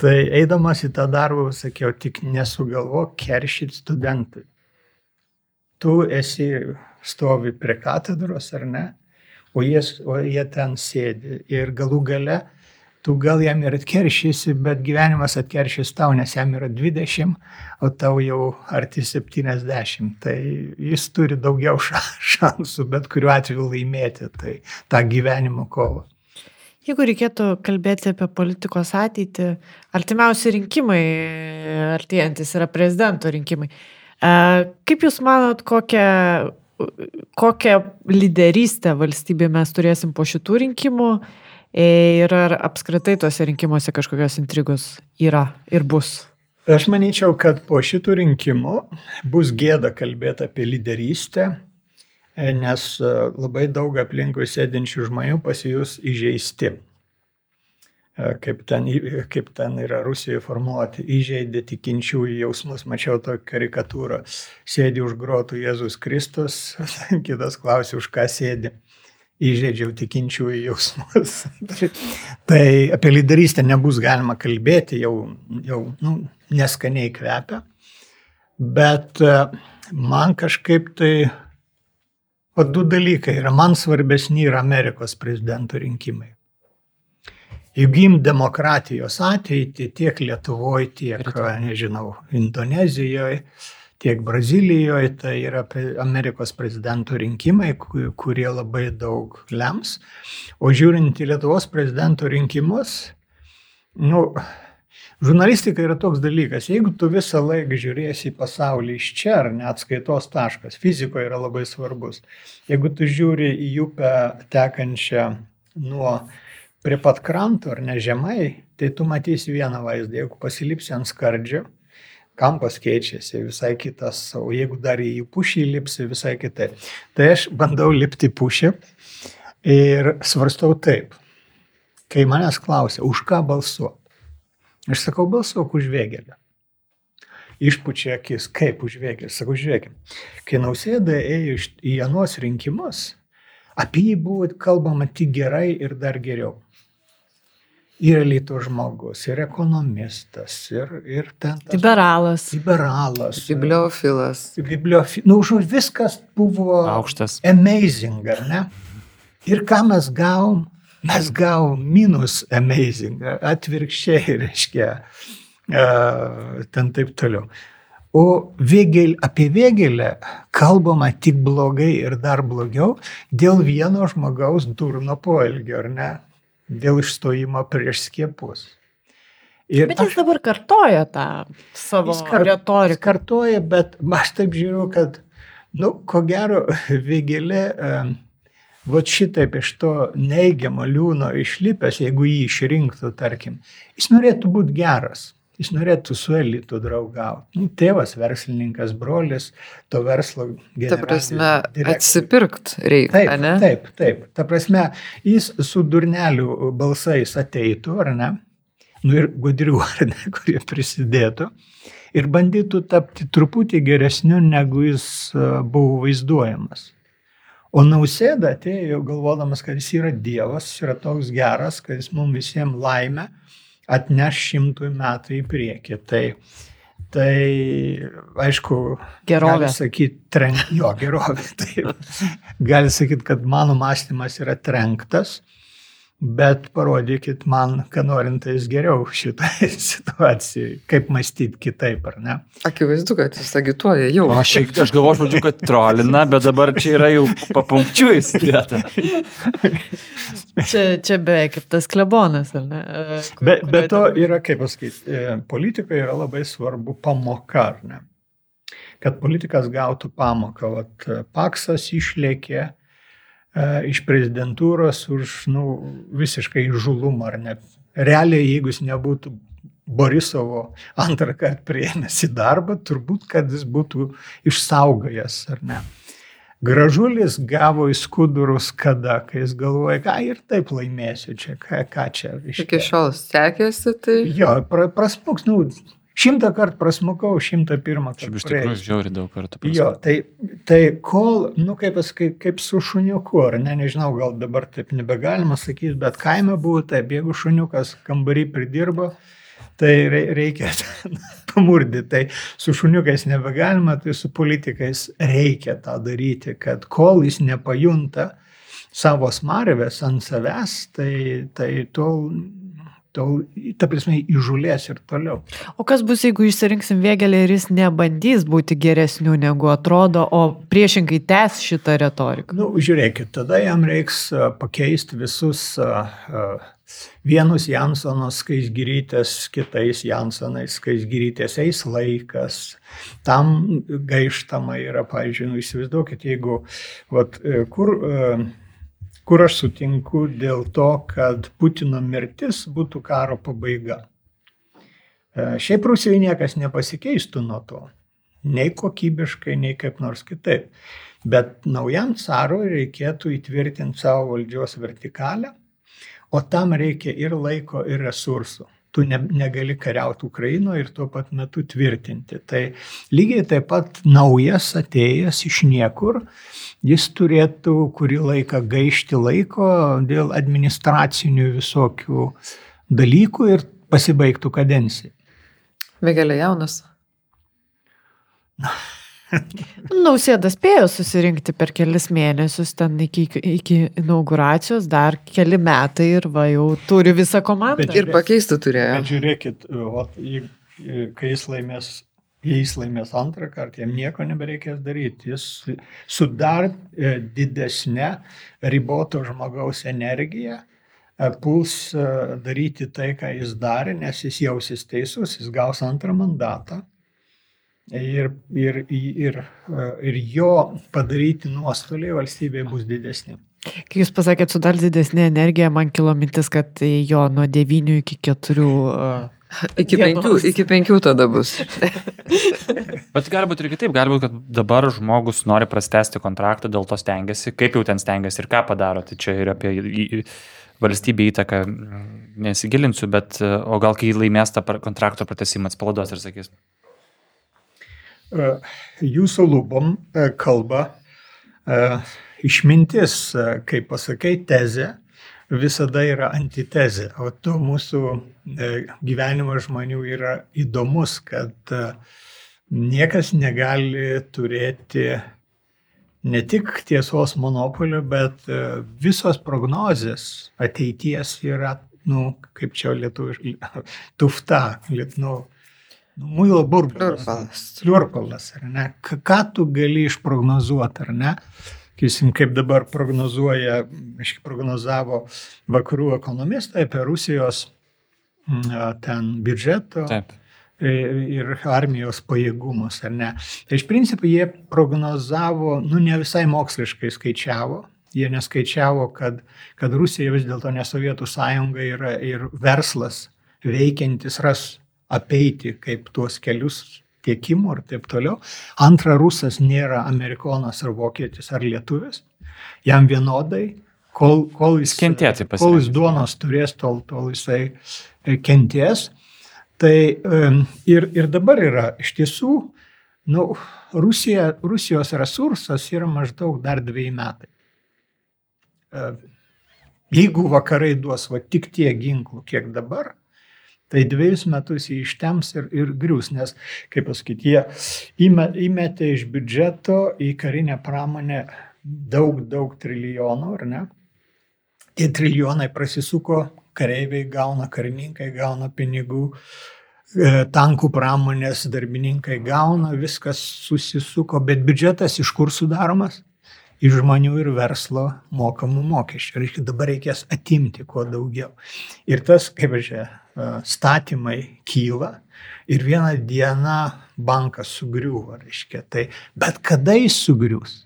Tai eidamas į tą darbą sakiau, tik nesugalvok keršyti studentui. Tu esi stovi prie katedros ar ne, o jie, o jie ten sėdi ir galų gale tu gal jam ir atkeršysi, bet gyvenimas atkeršys tau, nes jam yra 20, o tau jau arti 70. Tai jis turi daugiau šansų, bet kuriuo atveju laimėti tai tą gyvenimo kovą. Jeigu reikėtų kalbėti apie politikos ateitį, artimiausi rinkimai, artėjantis yra prezidento rinkimai. Kaip Jūs manot, kokią, kokią lyderystę valstybė mes turėsim po šitų rinkimų ir ar apskritai tuose rinkimuose kažkokios intrigos yra ir bus? Aš manyčiau, kad po šitų rinkimų bus gėda kalbėti apie lyderystę, E, nes e, labai daug aplinkui sėdinčių žmonių pasijus įžeisti. E, kaip ten, kaip ten yra Rusijoje formuoti, įžeidė tikinčiųjų jausmus. Mačiau tokią karikatūrą. Sėdi už grotų Jėzus Kristus, [laughs] kitas klausė, už ką sėdi. Įžeidžiau tikinčiųjų jausmus. [laughs] tai apie lyderystę nebus galima kalbėti, jau, jau nu, neskaniai kvepia. Bet man kažkaip tai O du dalykai yra man svarbesni yra Amerikos prezidento rinkimai. Jeigu im demokratijos ateitį tiek Lietuvoje, tiek, nežinau, Indonezijoje, tiek Brazilijoje, tai yra Amerikos prezidento rinkimai, kurie labai daug lems. O žiūrint į Lietuvos prezidento rinkimus, nu, Žurnalistika yra toks dalykas, jeigu tu visą laiką žiūrėsi į pasaulį iš čia, ar net skaitos taškas, fizikoje yra labai svarbus. Jeigu tu žiūri į upę tekančią nuo prie pat kranto ar ne žemai, tai tu matysi vieną vaizdą. Jeigu pasilipsi ant skardžio, kampas keičiasi visai kitas, o jeigu dar į pušį lipsi visai kitaip. Tai aš bandau lipti pušį ir svarstau taip. Kai manęs klausia, už ką balsuoti, Aš sakau, balsuok už vėgelę. Išpučia akis, kaip už vėgelę. Sakau, žiūrėkime, kai nausėda ėjo į anuos rinkimus, apie jį buvo kalbama tik gerai ir dar geriau. Ir elito žmogus, ir ekonomistas, ir, ir ten. Tas, liberalas. Liberalas. Bibliofilas. Bibliofilas. Nu, už viskas buvo. Aukštas. Amazing, ar ne? Ir ką mes gavom? mes gavom minus amazing, atvirkščiai reiškia, ten taip toliau. O vėgėl, apie vėgėlę kalbama tik blogai ir dar blogiau dėl vieno žmogaus durno poelgio, ar ne? Dėl išstojimo prieš skiepus. Ir bet jis aš, dabar kartoja tą savo kar, retoriką. Kartoja, bet aš taip žiūriu, kad, nu, ko gero, [laughs] vėgėlė. Uh, Vat šitaip iš to neigiamo liūno išlipęs, jeigu jį išrinktų, tarkim, jis norėtų būti geras, jis norėtų su elitu draugauti. Nu, tėvas verslininkas, brolis, to verslo gyventojas. Ta prasme, atsipirkt reikia. Taip, ne? taip, taip. Ta prasme, jis su durnelių balsais ateitų, ar ne? Nu ir gudrių, ar ne, [laughs] kurie prisidėtų. Ir bandytų tapti truputį geresniu, negu jis buvo vaizduojamas. O nausėda atėjo galvodamas, kad jis yra Dievas, jis yra toks geras, kad jis mums visiems laimę atneš šimtui metų į priekį. Tai, tai aišku, gerovė. Gali sakyti, trenk, jo, gerovė. [laughs] Tai, gali sakyti, kad mano mąstymas yra trenktas bet parodykit man, ką norintais geriau šitoje [laughs] situacijoje, kaip mąstyti kitaip, ar ne? Akivaizdu, kad jis agituoja jau. O aš, aš galvoju, žodžiu, kad trolina, bet dabar čia yra jau papunkčiui įsidėta. [laughs] čia, čia beveik kaip tas klebonas, ar ne? Kur, be, be to yra, kaip pasakyti, e, politikoje yra labai svarbu pamoka, ar ne? Kad politikas gautų pamoką, vat, paksas išlėkė, E, iš prezidentūros už nu, visiškai žulumą ar ne. Realiai, jeigu jis nebūtų Borisovo antrą kartą prieėmęs į darbą, turbūt, kad jis būtų išsaugojęs, ar ne. Gražulis gavo į skudurus kada, kai jis galvoja, ką ir taip laimėsiu čia, ką, ką čia. Iki šiol sekėsi tai. Jo, pra, prasmuks, nu, Šimtą kartų prasmukau, šimtą pirmą kartą. Šiaip iš tikrųjų žiauri daug kartų. Prasmukau. Jo, tai, tai kol, nu kaip, kaip, kaip su šuniuku, ar ne, nežinau, gal dabar taip nebegalima sakyti, bet kaime buvo taip, jeigu šuniukas kambarį pridirbo, tai reikia [laughs] pamurdyti. Tai su šuniukais nebegalima, tai su politikais reikia tą daryti, kad kol jis nepajunta savo smarvės ant savęs, tai, tai tol tol, ta prasme, įžulės ir toliau. O kas bus, jeigu išsirinksim vėgelį ir jis nebandys būti geresniu negu atrodo, o priešingai tęs šitą retoriką? Nu, žiūrėkit, tada jam reiks pakeisti visus a, vienus Jansonus skaisgirytės, kitais Jansonais skaisgirytės eis laikas. Tam gaištama yra, pavyzdžiui, nu, įsivaizduokit, jeigu, vat, e, kur, a, kur aš sutinku dėl to, kad Putino mirtis būtų karo pabaiga. E, Šiaip Rusijoje niekas nepasikeistų nuo to. Nei kokybiškai, nei kaip nors kitaip. Bet naujam carui reikėtų įtvirtinti savo valdžios vertikalę, o tam reikia ir laiko, ir resursų. Tu ne, negali kariauti Ukrainoje ir tuo pat metu tvirtinti. Tai lygiai taip pat naujas atėjęs iš niekur, jis turėtų kurį laiką gaišti laiko dėl administracinių visokių dalykų ir pasibaigtų kadencija. Vėgelė jaunas. [laughs] Nausėda spėjo susirinkti per kelis mėnesius ten iki, iki inauguracijos, dar keli metai ir va jau turi visą komandą. Bet- Ir pakeisti turėjo. Bet žiūrėkit, jei- kai jis laimės, jei jis laimės antrą kartą, jam nieko nebereikės daryti. Jis su dar e, didesnė riboto žmogaus energija e, puls e, daryti tai, ką jis darė, nes jis jausis teisus, jis gaus antrą mandatą. Ir, ir, ir, ir jo padaryti nuostoliai valstybėje bus didesni. Kai jūs pasakėt su dar didesnė energija, man kilo mintis, kad jo nuo 9 iki 4. [laughs] Iki Dienos. penkių, iki penkių tada bus. [laughs] Bet gali būti ir kitaip, gali būti, kad dabar žmogus nori prastesti kontraktą, dėl to stengiasi, kaip jau ten stengiasi ir ką padaro. Tai čia ir apie valstybė įtaką mm, nesigilinsiu, bet o gal kai laimės tą kontrakto pratesimą atspalduos ir sakys, jūsų lūpom e, kalba e, išmintis, e, kaip pasakai, tezė visada yra antitezė, o to mūsų e, gyvenimas žmonių yra įdomus, kad e, niekas negali turėti ne tik tiesos monopolio, bet e, visos prognozės ateities yra, nu, kaip čia lietuviškai, tufta, nu, muilo burbulas. Pliurpalas. Ar ne? K- Ką tu gali išprognozuoti, ar ne? Kysim, kaip dabar prognozuoja, aiškiai prognozavo vakarų ekonomistai apie Rusijos mm, ten biudžeto taip. ir ir armijos pajėgumus, ar ne. Tai iš principo jie prognozavo, nu ne visai moksliškai skaičiavo, jie neskaičiavo, kad, kad Rusija vis dėlto ne Sovietų sąjunga yra ir verslas veikiantis ras apeiti kaip tuos kelius tiekimų ir taip toliau. Antra, rusas nėra amerikonas ar vokietis ar lietuvis. Jam vienodai, kol, kol jis Kentėti Kol jis duonos turės, tol, tol jisai e, kenties. Tai em, ir, ir dabar yra iš tiesų, nu, Rusija, Rusijos resursas yra maždaug dar dviejai metai. E, Jeigu vakarai duos va tik tiek ginklų, kiek dabar, tai dviejus metus jį ištems ir, ir grius, nes, kaip pasakyti, jie įme- įmetė iš biudžeto į karinę pramonę daug, daug trilijonų, ar ne? Tie trilijonai prasisuko, kareiviai gauna, karininkai gauna pinigų, e, tankų pramonės darbininkai gauna, viskas susisuko, bet biudžetas iš kur sudaromas? Iš žmonių ir verslo mokamų mokesčių. Reiškia, dabar reikės atimti kuo daugiau. Ir tas, kaip čia, e, statymai kyla ir vieną dieną bankas sugriuvo, reiškia. Tai, bet kada jis sugrius?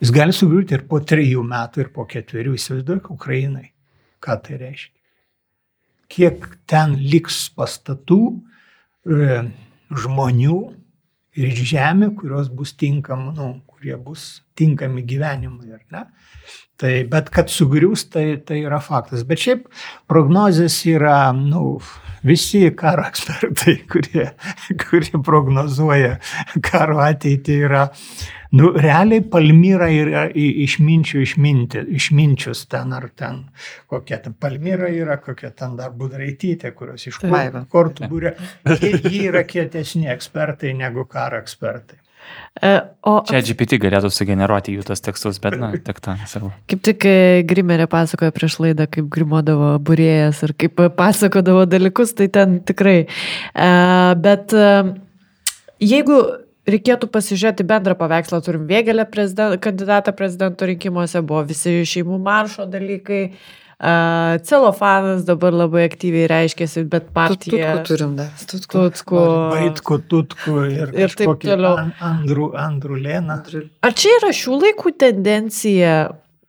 Jis gali sugriūti ir po trijų metų, ir po ketverių. Įsivaizduok, Ukrainai. Ką tai reiškia? Kiek ten liks pastatų, e, žmonių ir žemė, kurios bus tinkam, nu, kurie bus tinkami gyvenimui, ar ne? Tai, bet kad sugrius, tai, tai yra faktas. Bet šiaip prognozijas yra, nu, visi karo ekspertai, [laughs] kurie, kurie prognozuoja karo ateitį, yra, nu, realiai Palmyra yra išminčių išminti, išminčius ten ar ten, kokia ten Palmyra yra, kokia ten dar budraitytė, kurios iš kortų būrė. Jie yra kietesni ekspertai negu karo ekspertai. E, O Čia GPT galėtų sugeneruoti jų tos tekstus, bet, na, tik tą savo. Kaip tik e, Grimerė pasakojo prieš laidą, kaip grimodavo burėjas ir kaip e, pasakodavo dalykus, tai ten tikrai. Bet jeigu reikėtų pasižiūrėti bendrą paveikslą, turim Vėgelę prezident, kandidatą prezidento rinkimuose, buvo visi šeimų maršo dalykai. E, celofanas dabar labai aktyviai reiškėsi, bet partija... Tutkų turim dar. Tutkų. Tutku. Vaitku, Tutku ir, Ir taip toliau. An- Andrų, Andrų Lėną. Ar čia yra šių laikų tendencija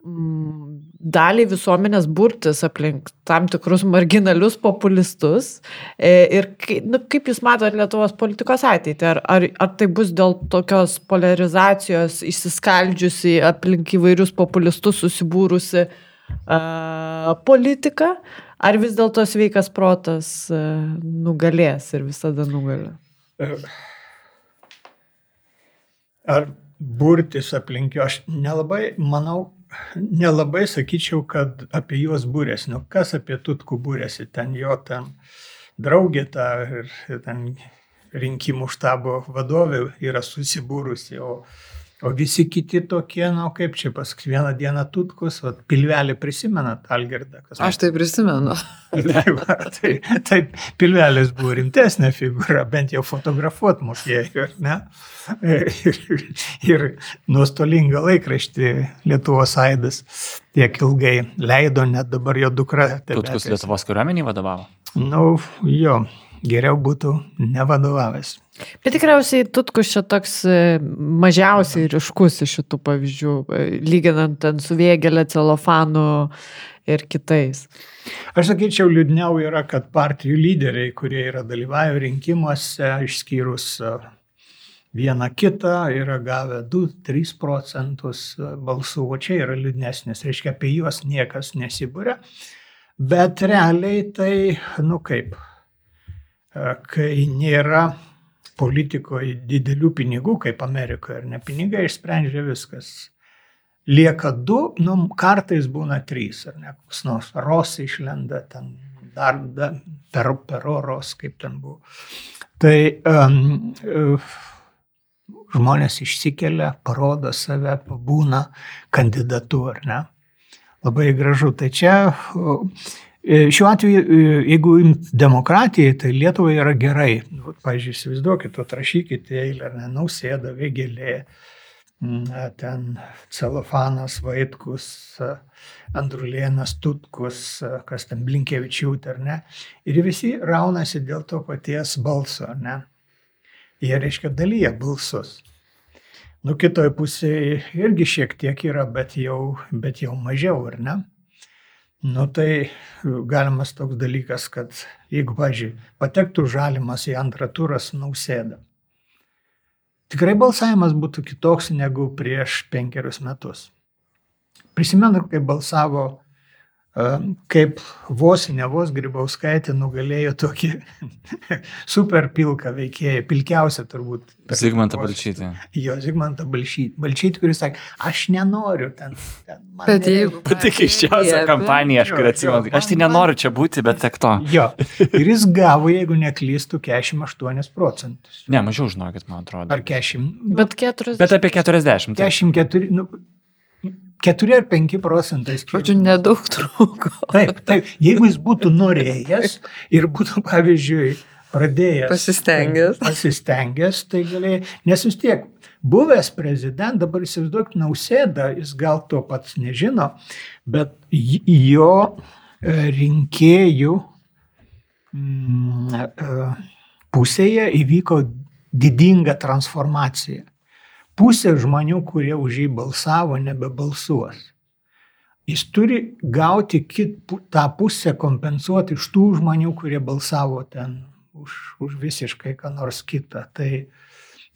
mm, dalį visuomenės burtis aplink tam tikrus marginalius populistus? E, Ir nu, kaip Jūs matote Lietuvos politikos ateitį? Ar, ar, ar tai bus dėl tokios polarizacijos įsiskaldžiusi aplink įvairius populistus susibūrusi politika? Ar vis dėlto sveikas protas nugalės ir visada nugali? Ar burtis aplink jo, aš nelabai, manau, nelabai sakyčiau, kad apie juos būrėsi. Nu, kas apie Tutkų būrėsi? Ten jo ten draugė ta ir, ir ten rinkimų štabo vadovė yra susibūrusi, o, o visi kiti tokie, nu kaip čia paskui vieną dieną Tutkus, o pilvelį prisimenat Algirdą. kas Aš tai prisimenu. [laughs] Tai, va, tai, tai pilvelis buvo rimtesnė figūra, bent jau fotografuot mokėjo, ar ne? Ir, ir nuostolingą laikraštį Lietuvos Aidas tiek ilgai leido, net dabar jo dukra. Tutkus. Lietuvos kariuomeniai vadovavo. Nu, jo, geriau būtų nevadovavęs. Bet tikriausiai Tutkus čia toks e, mažiausiai ryškus iš šitų pavyzdžių, e, lyginant ten su Vėgelė, Celofanu ir kitais. Aš sakyčiau, liūdniau yra, kad partijų lyderiai, kurie yra dalyvavę rinkimuose, išskyrus e, vieną kitą, yra gavę 2-3 procentus balsų, o čia yra liūdnesnis, reiškia, apie juos niekas nesibūrė. Bet realiai tai, nu kaip, kai nėra politikoje didelių pinigų, kaip Amerikoje, ar ne pinigai išsprendžia viskas. Lieka du, nu, kartais būna trys, ar ne, koks nors ros išlenda ten, dar da, per, per oros, kaip ten buvo. Tai um, žmonės išsikelia, parodo save, būna kandidatu, ar ne. Labai gražu. Tai čia uh, Šiuo atveju, e, jeigu imt demokratiją, tai Lietuvai yra gerai. Nu, Pavyzdžiui, įsivaizduokit, atrašykite eilę, ne, nausėda, vėgelė, na, ten celofanas, vaitkus, Andrulėnas, Tutkus, kas ten Blinkievičiūtė, ar ne. Ir visi raunasi dėl to paties balso, ar ne. Jie reiškia dalyja balsus. Nu, kitoje pusėje irgi šiek tiek yra, bet jau, bet jau mažiau, ar ne? Nu tai galimas toks dalykas, kad jeigu, pažiūrėjau, patektų žalimas į antrą turą su nausėda, tikrai balsavimas būtų kitoks negu prieš penkerius metus. Prisimenu, kai balsavo, kaip vos ne vos Grybauskaitė nugalėjo tokį [laughs] super pilką veikėją, pilkiausią turbūt. Zigmantą Balčytį. Jo, Zigmantą Balčytį, Balčytį, kuris sakė, aš nenoriu ten. ten man Bet nereikia." jeigu- Pati keiščiausia kampanija, aš kur atsimenu. Aš tai nenoriu čia būti, bet tiek to. Jo. Ir jis gavo, jeigu neklystų, 48 procentus. Ne, mažiau žinokit, man atrodo. Ar 40. Bet 40. Bet apie 40. taip. 44, nu, 4 ar 5 procentai. Žodžiu, nedaug trūko. Taip, taip. Jeigu jis būtų norėjęs ir būtų, pavyzdžiui, pradėjęs. Pasistengęs. Pasistengęs, tai galėjai. Nes vis tiek, buvęs prezidentas, dabar įsivaizduok, nausėda, jis gal to pats nežino, bet jo e, rinkėjų mm, e, pusėje įvyko didinga transformacija. Pusė žmonių, kurie už jį balsavo, nebebalsuos. Jis turi gauti kit, tą pusę kompensuoti iš tų žmonių, kurie balsavo ten už, už visiškai ką nors kitą. Tai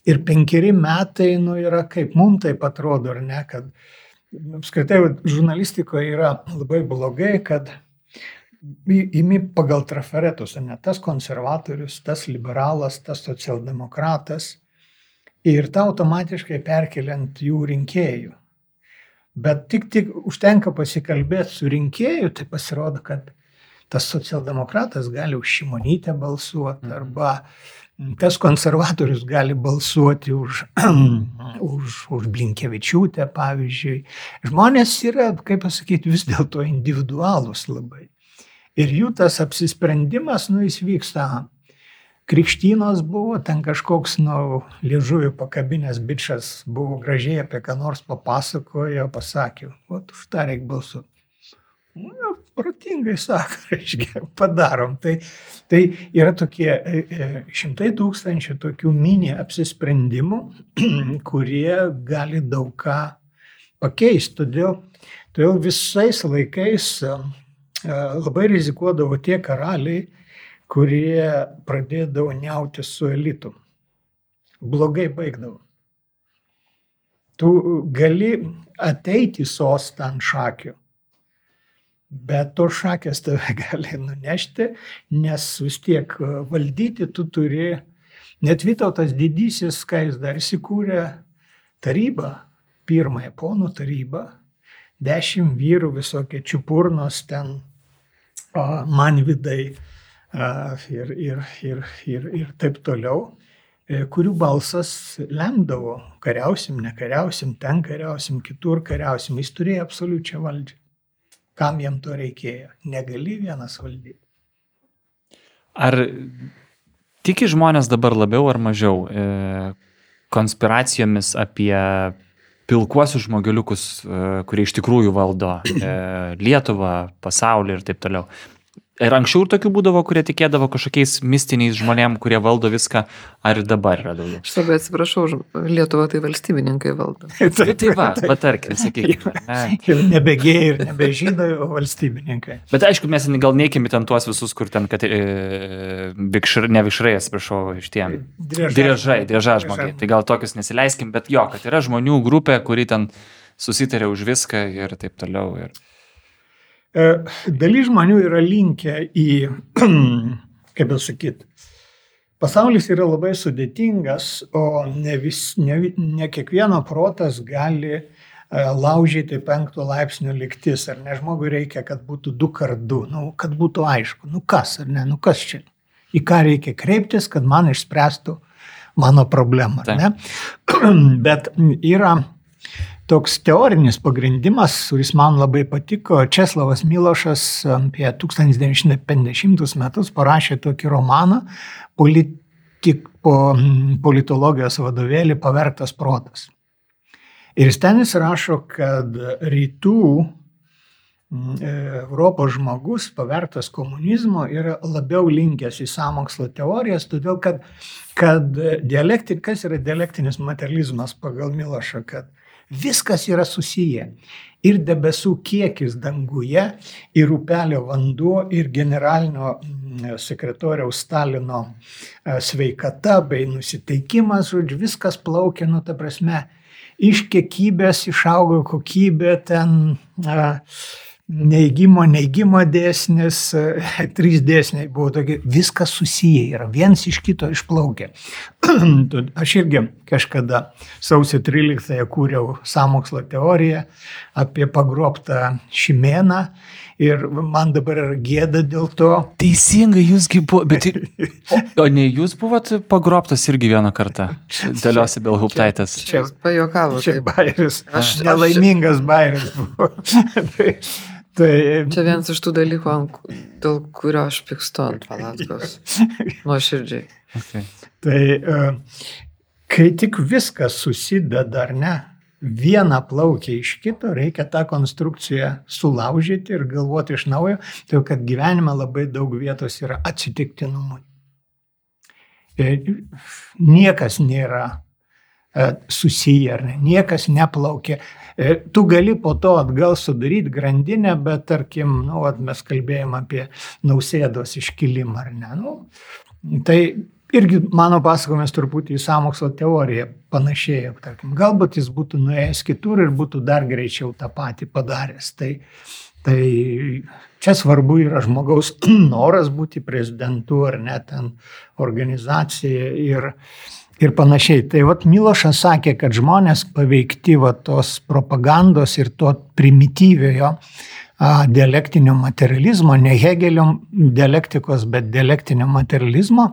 ir penkeri metai, nu, yra kaip mums taip atrodo, ar ne, kad apskritai vat, žurnalistikoje yra labai blogai, kad imi pagal trafaretus, ar ne, tas konservatorius, tas liberalas, tas socialdemokratas ir tą automatiškai perkeliant jų rinkėjų. Bet tik, tik užtenka pasikalbėti su rinkėju, tai pasirodo, kad tas socialdemokratas gali už šimonytę balsuoti Mhm. arba tas konservatorius gali balsuoti už, [clears throat] už, už Blinkevičiūtę, pavyzdžiui. Žmonės yra, kaip pasakyti, vis dėlto individualūs labai. Ir jų tas apsisprendimas, nu, jis vyksta. Krikštynos buvo, ten kažkoks, nu, liežuvių pakabinės bičias buvo gražiai apie ką nors papasakojo, pasakė, o už tą reikia balsuoti. Nu, protingai sako, [laughs] reiškia, padarom. Tai, tai yra tokie e, e, šimtai tūkstančių tokių mini apsisprendimų, [clears throat] kurie gali daug ką pakeisti. Todėl, todėl visais laikais e, labai rizikuodavo tie karaliai, kurie pradėdavo neuti su elitu. Blogai baigdavo. Tu gali ateiti į sostą ant šakių bet tos šakės tave [laughs] gali nunešti, nes vis tiek e, valdyti tu turi, net Vytautas didysis, ką jis dar įsikūrė, tarybą, pirmąją ponų tarybą, dešimt vyrų visokie čiupurnos ten, man vidai ir, ir, ir, ir, ir taip toliau e, kurių balsas lemdavo, kariausim, nekariausim, ten kariausim, kitur kariausim, jis turėjo absoliučią valdžią. Kam jam to reikėjo? Negali vienas valdyti. Ar tiki žmonės dabar labiau ar mažiau e, konspiracijomis apie pilkuosius žmogeliukus, e, kurie iš tikrųjų valdo e, Lietuvą, pasaulį ir taip toliau? Ir anksčiau ir tokių būdavo, kurie tikėdavo kažkokiais mistiniais žmonėm, kurie valdo viską, ar ir dabar yra daugiau? Aš labai atsiprašau, Lietuva tai valstybininkai valdo. [laughs] tai, tai va, patarkim, sakykime. [laughs] Nebegėjai, ir nebežydai, o valstybininkai. Bet aišku, mes gal neikime ten tuos visus, kur ten, kad e, vikšr, ne vikšrai, atsiprašau, iš tiem. Driežai, driežai žmogiai. Tai gal tokius nesileiskim, bet jo, kad yra žmonių grupė, kuri ten susitarė už viską ir taip toliau. Ir... E, dalis žmonių yra linkę į, [clears throat] kaip jau sakyt, pasaulis yra labai sudėtingas, o ne, vis, ne, ne kiekvieno protas gali e, laužyti penkto laipsnio liktis, ar ne? Žmogui reikia, kad būtų du kart du, nu, kad būtų aišku, nu kas, ar ne, nu kas čia, į ką reikia kreiptis, kad man išspręstų mano problemą. [clears throat] Bet yra toks teorinis pagrindimas, kuris man labai patiko. Česlavas Milošas apie 1950 metus parašė tokį romaną politik, po politologijos vadovėlį Pavertas protas. Ir ten jis rašo, kad rytų e, Europos žmogus, pavertas komunizmo, yra labiau linkęs į samokslo teorijas, todėl kad, kad dialekti, kas yra dialektinis materializmas pagal Milošą, kad Viskas yra susiję. Ir debesų kiekis danguje, ir upelio vanduo, ir generalinio mm, sekretoriaus Stalino e, sveikata bei nusiteikimas, žodžiu, viskas plaukia, nu, ta prasme, iš kiekybės išaugo kokybė ten. Uh, neigimo, neigimo dėsnis, [laughs] trys dėsniai buvo tokie, viskas susiję yra, viens iš kito išplaukia. [clears throat] Aš irgi kažkada sausio 13-ąją kūriau samokslo teoriją apie pagrobtą šimėną ir man dabar yra gėda dėl to. Teisingai, jūsgi buvo, bet [laughs] o, ne jūs buvot pagrobtas irgi vieną kartą. Dėliosi Belhuptaitės. Čia pajokavo. Čia bairis. Aš nelaimingas bairis buvo. [laughs] tai. Čia vienas iš tų dalykų, dėl kurio aš pykstu ant palatkos. [laughs] Nuoširdžiai. Okay. Tai e, kai tik viskas susideda, ar ne, viena plaukia iš kito, reikia tą konstrukciją sulaužyti ir galvoti iš naujo, tai kad gyvenime labai daug vietos yra atsitiktinumui. E, niekas nėra susiję, ar ne, niekas neplaukia. E, tu gali po to atgal sudaryti grandinę, bet tarkim, nu, at mes kalbėjom apie nausėdos iškilimą ar ne. Nu, tai irgi mano pasakojimas truputį į samokslo teoriją panašėjo. Tarkim, galbūt jis būtų nuėjęs kitur ir būtų dar greičiau tą patį padaręs. Tai, tai čia svarbu yra žmogaus [clears throat] noras būti prezidentu ar net ten organizacija ir, ir panašiai. Tai vat Milošas sakė, kad žmonės paveikti va, tos propagandos ir to primityviojo dialektinio materializmo, ne Hegelio dialektikos, bet dialektinio materializmo,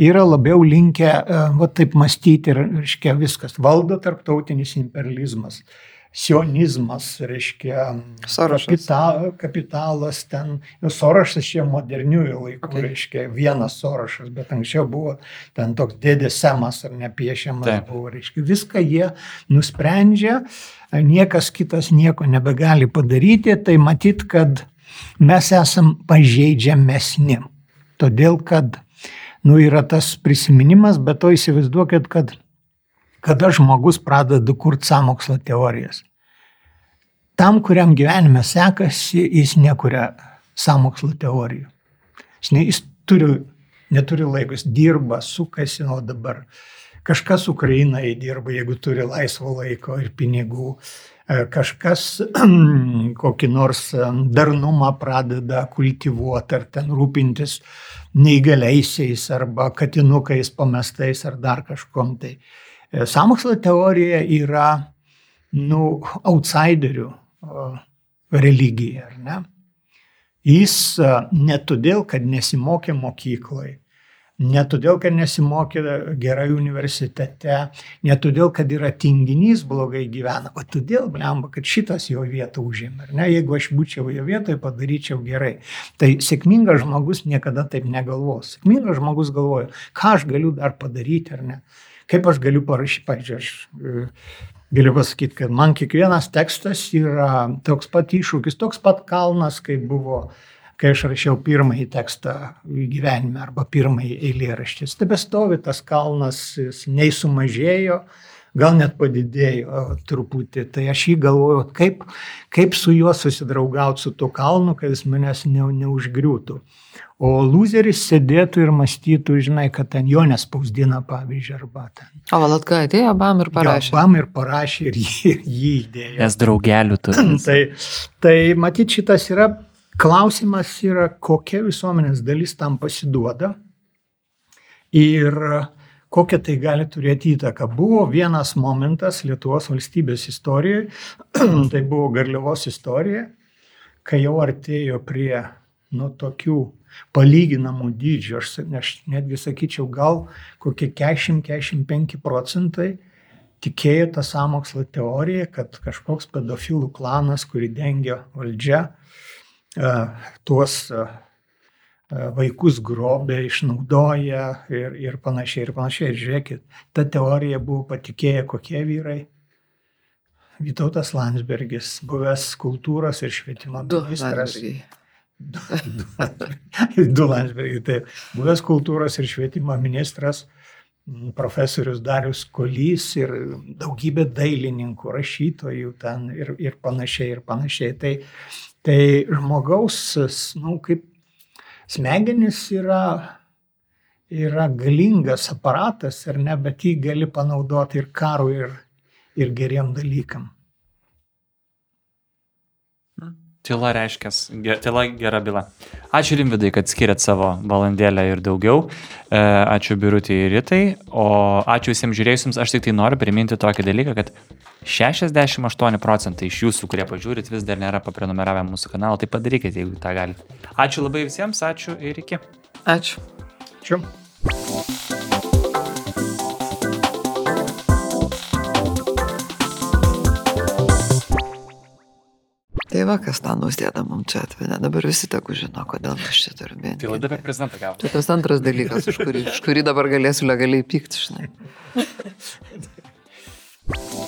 yra labiau linkę, va taip mąstyti ir, reiškia, viskas valdo tarptautinis imperializmas sionizmas, reiškia, kapita, kapitalas ten, jau sorošas čia moderniųjų laikų, okay. reiškia, vienas sorošas, bet anksčiau buvo ten toks dėdės semas ar nepiešiamas Taip. buvo, reiškia, viską jie nusprendžia, niekas kitas nieko nebegali padaryti, tai matyt, kad mes esam pažeidžiamesni. Todėl, kad, nu, yra tas prisiminimas, bet to įsivaizduokit, kad kada žmogus pradeda kurti samokslo teorijas. Tam, kuriam gyvenime sekasi, jis nekuria samokslo teorijų. Jis, ne, jis turi, neturi laikus, dirba, sukasi, o dabar kažkas Ukrainai dirba, jeigu turi laisvo laiko ir pinigų, e, kažkas [clears throat] kokį nors e, darnumą pradeda kultivuoti ar ten rūpintis neįgaliaisiais arba katinukais pamestais ar dar kažkom tai. E, Samokslo teorija yra, nu, outsiderių religija, ar ne? Jis e, ne todėl, kad nesimokė mokykloje, ne todėl, kad nesimokė gerai universitete, ne todėl, kad yra tinginys blogai gyvena, o todėl, blemba, kad šitas jo vietą užėmė. Jeigu aš būčiau jo vietoje, padaryčiau gerai. Tai sėkmingas žmogus niekada taip negalvos. Sėkmingas žmogus galvoja, ką aš galiu dar padaryti ar ne. Kaip aš galiu parašyti, pažiūrėjau, aš e, galiu pasakyti, kad man kiekvienas tekstas yra toks pat iššūkis, toks pat kalnas, kaip buvo, kai aš rašiau pirmąjį tekstą gyvenime arba pirmąjį eilėraštį. Tebestovi tas kalnas, jis nei sumažėjo, gal net padidėjo truputį. Tai aš jį galvoju, kaip, kaip su juo susidraugauti su tuo kalnu, kad jis manęs ne, neužgriūtų. O loseris sėdėtų ir mąstytų, žinai, kad ten jo nespausdina, pavyzdžiui, arba ten. O Valatka atėjo, bam ir parašė. Jo, bam ir parašė ir jį, jį įdėjo. Nes draugelių [clears throat] turi. tai, tai matyt, šitas yra klausimas, yra, kokia visuomenės dalis tam pasiduoda ir kokią tai gali turėti įtaką. Buvo vienas momentas Lietuvos valstybės istorijoje, [clears throat] tai buvo Garliavos istorija, kai jau artėjo prie nu, tokių palyginamų dydžių, aš, aš netgi sakyčiau, gal kokie 40-45 procentai tikėjo tą sąmokslo teoriją, kad kažkoks pedofilų klanas, kurį dengia valdžia, tuos vaikus grobė, išnaudoja ir, ir panašiai, ir panašiai. Ir žiūrėkit, ta teorija buvo patikėję kokie vyrai. Vytautas Landsbergis, buvęs kultūros ir švietimo ministras. Du, [laughs] Du, du Landsbergiai, tai buvęs kultūros ir švietimo ministras, profesorius Darius Kolys ir daugybė dailininkų, rašytojų ten ir, ir panašiai, ir panašiai. Tai, tai žmogaus, na, nu, kaip smegenis yra, yra galingas aparatas, ar ne, bet jį gali panaudoti ir karui, ir, ir geriem dalykam. Tyla reiškia, tyla gera byla. Ačiū Rimvidai, kad skiriat savo valandėlę ir daugiau. E, ačiū Birutė ir Ritai. O ačiū visiems žiūrėjusiems. Aš tik tai noriu priminti tokį dalyką, kad 68 procentai iš jūsų, kurie pažiūrit, vis dar nėra paprenumeravę mūsų kanalą. Tai padarykite, jeigu tą galite. Ačiū labai visiems, ačiū ir iki. Ačiū. Ačiū. Tai va, kas tą nusėda mums čia atvedė. Dabar visi tegu žino, kodėl mes čia turime. Tai laida apie prezidentą gavo. Tai tas antras dalykas, už kurį, už kurį dabar galėsiu legaliai pykti, žinai. [laughs]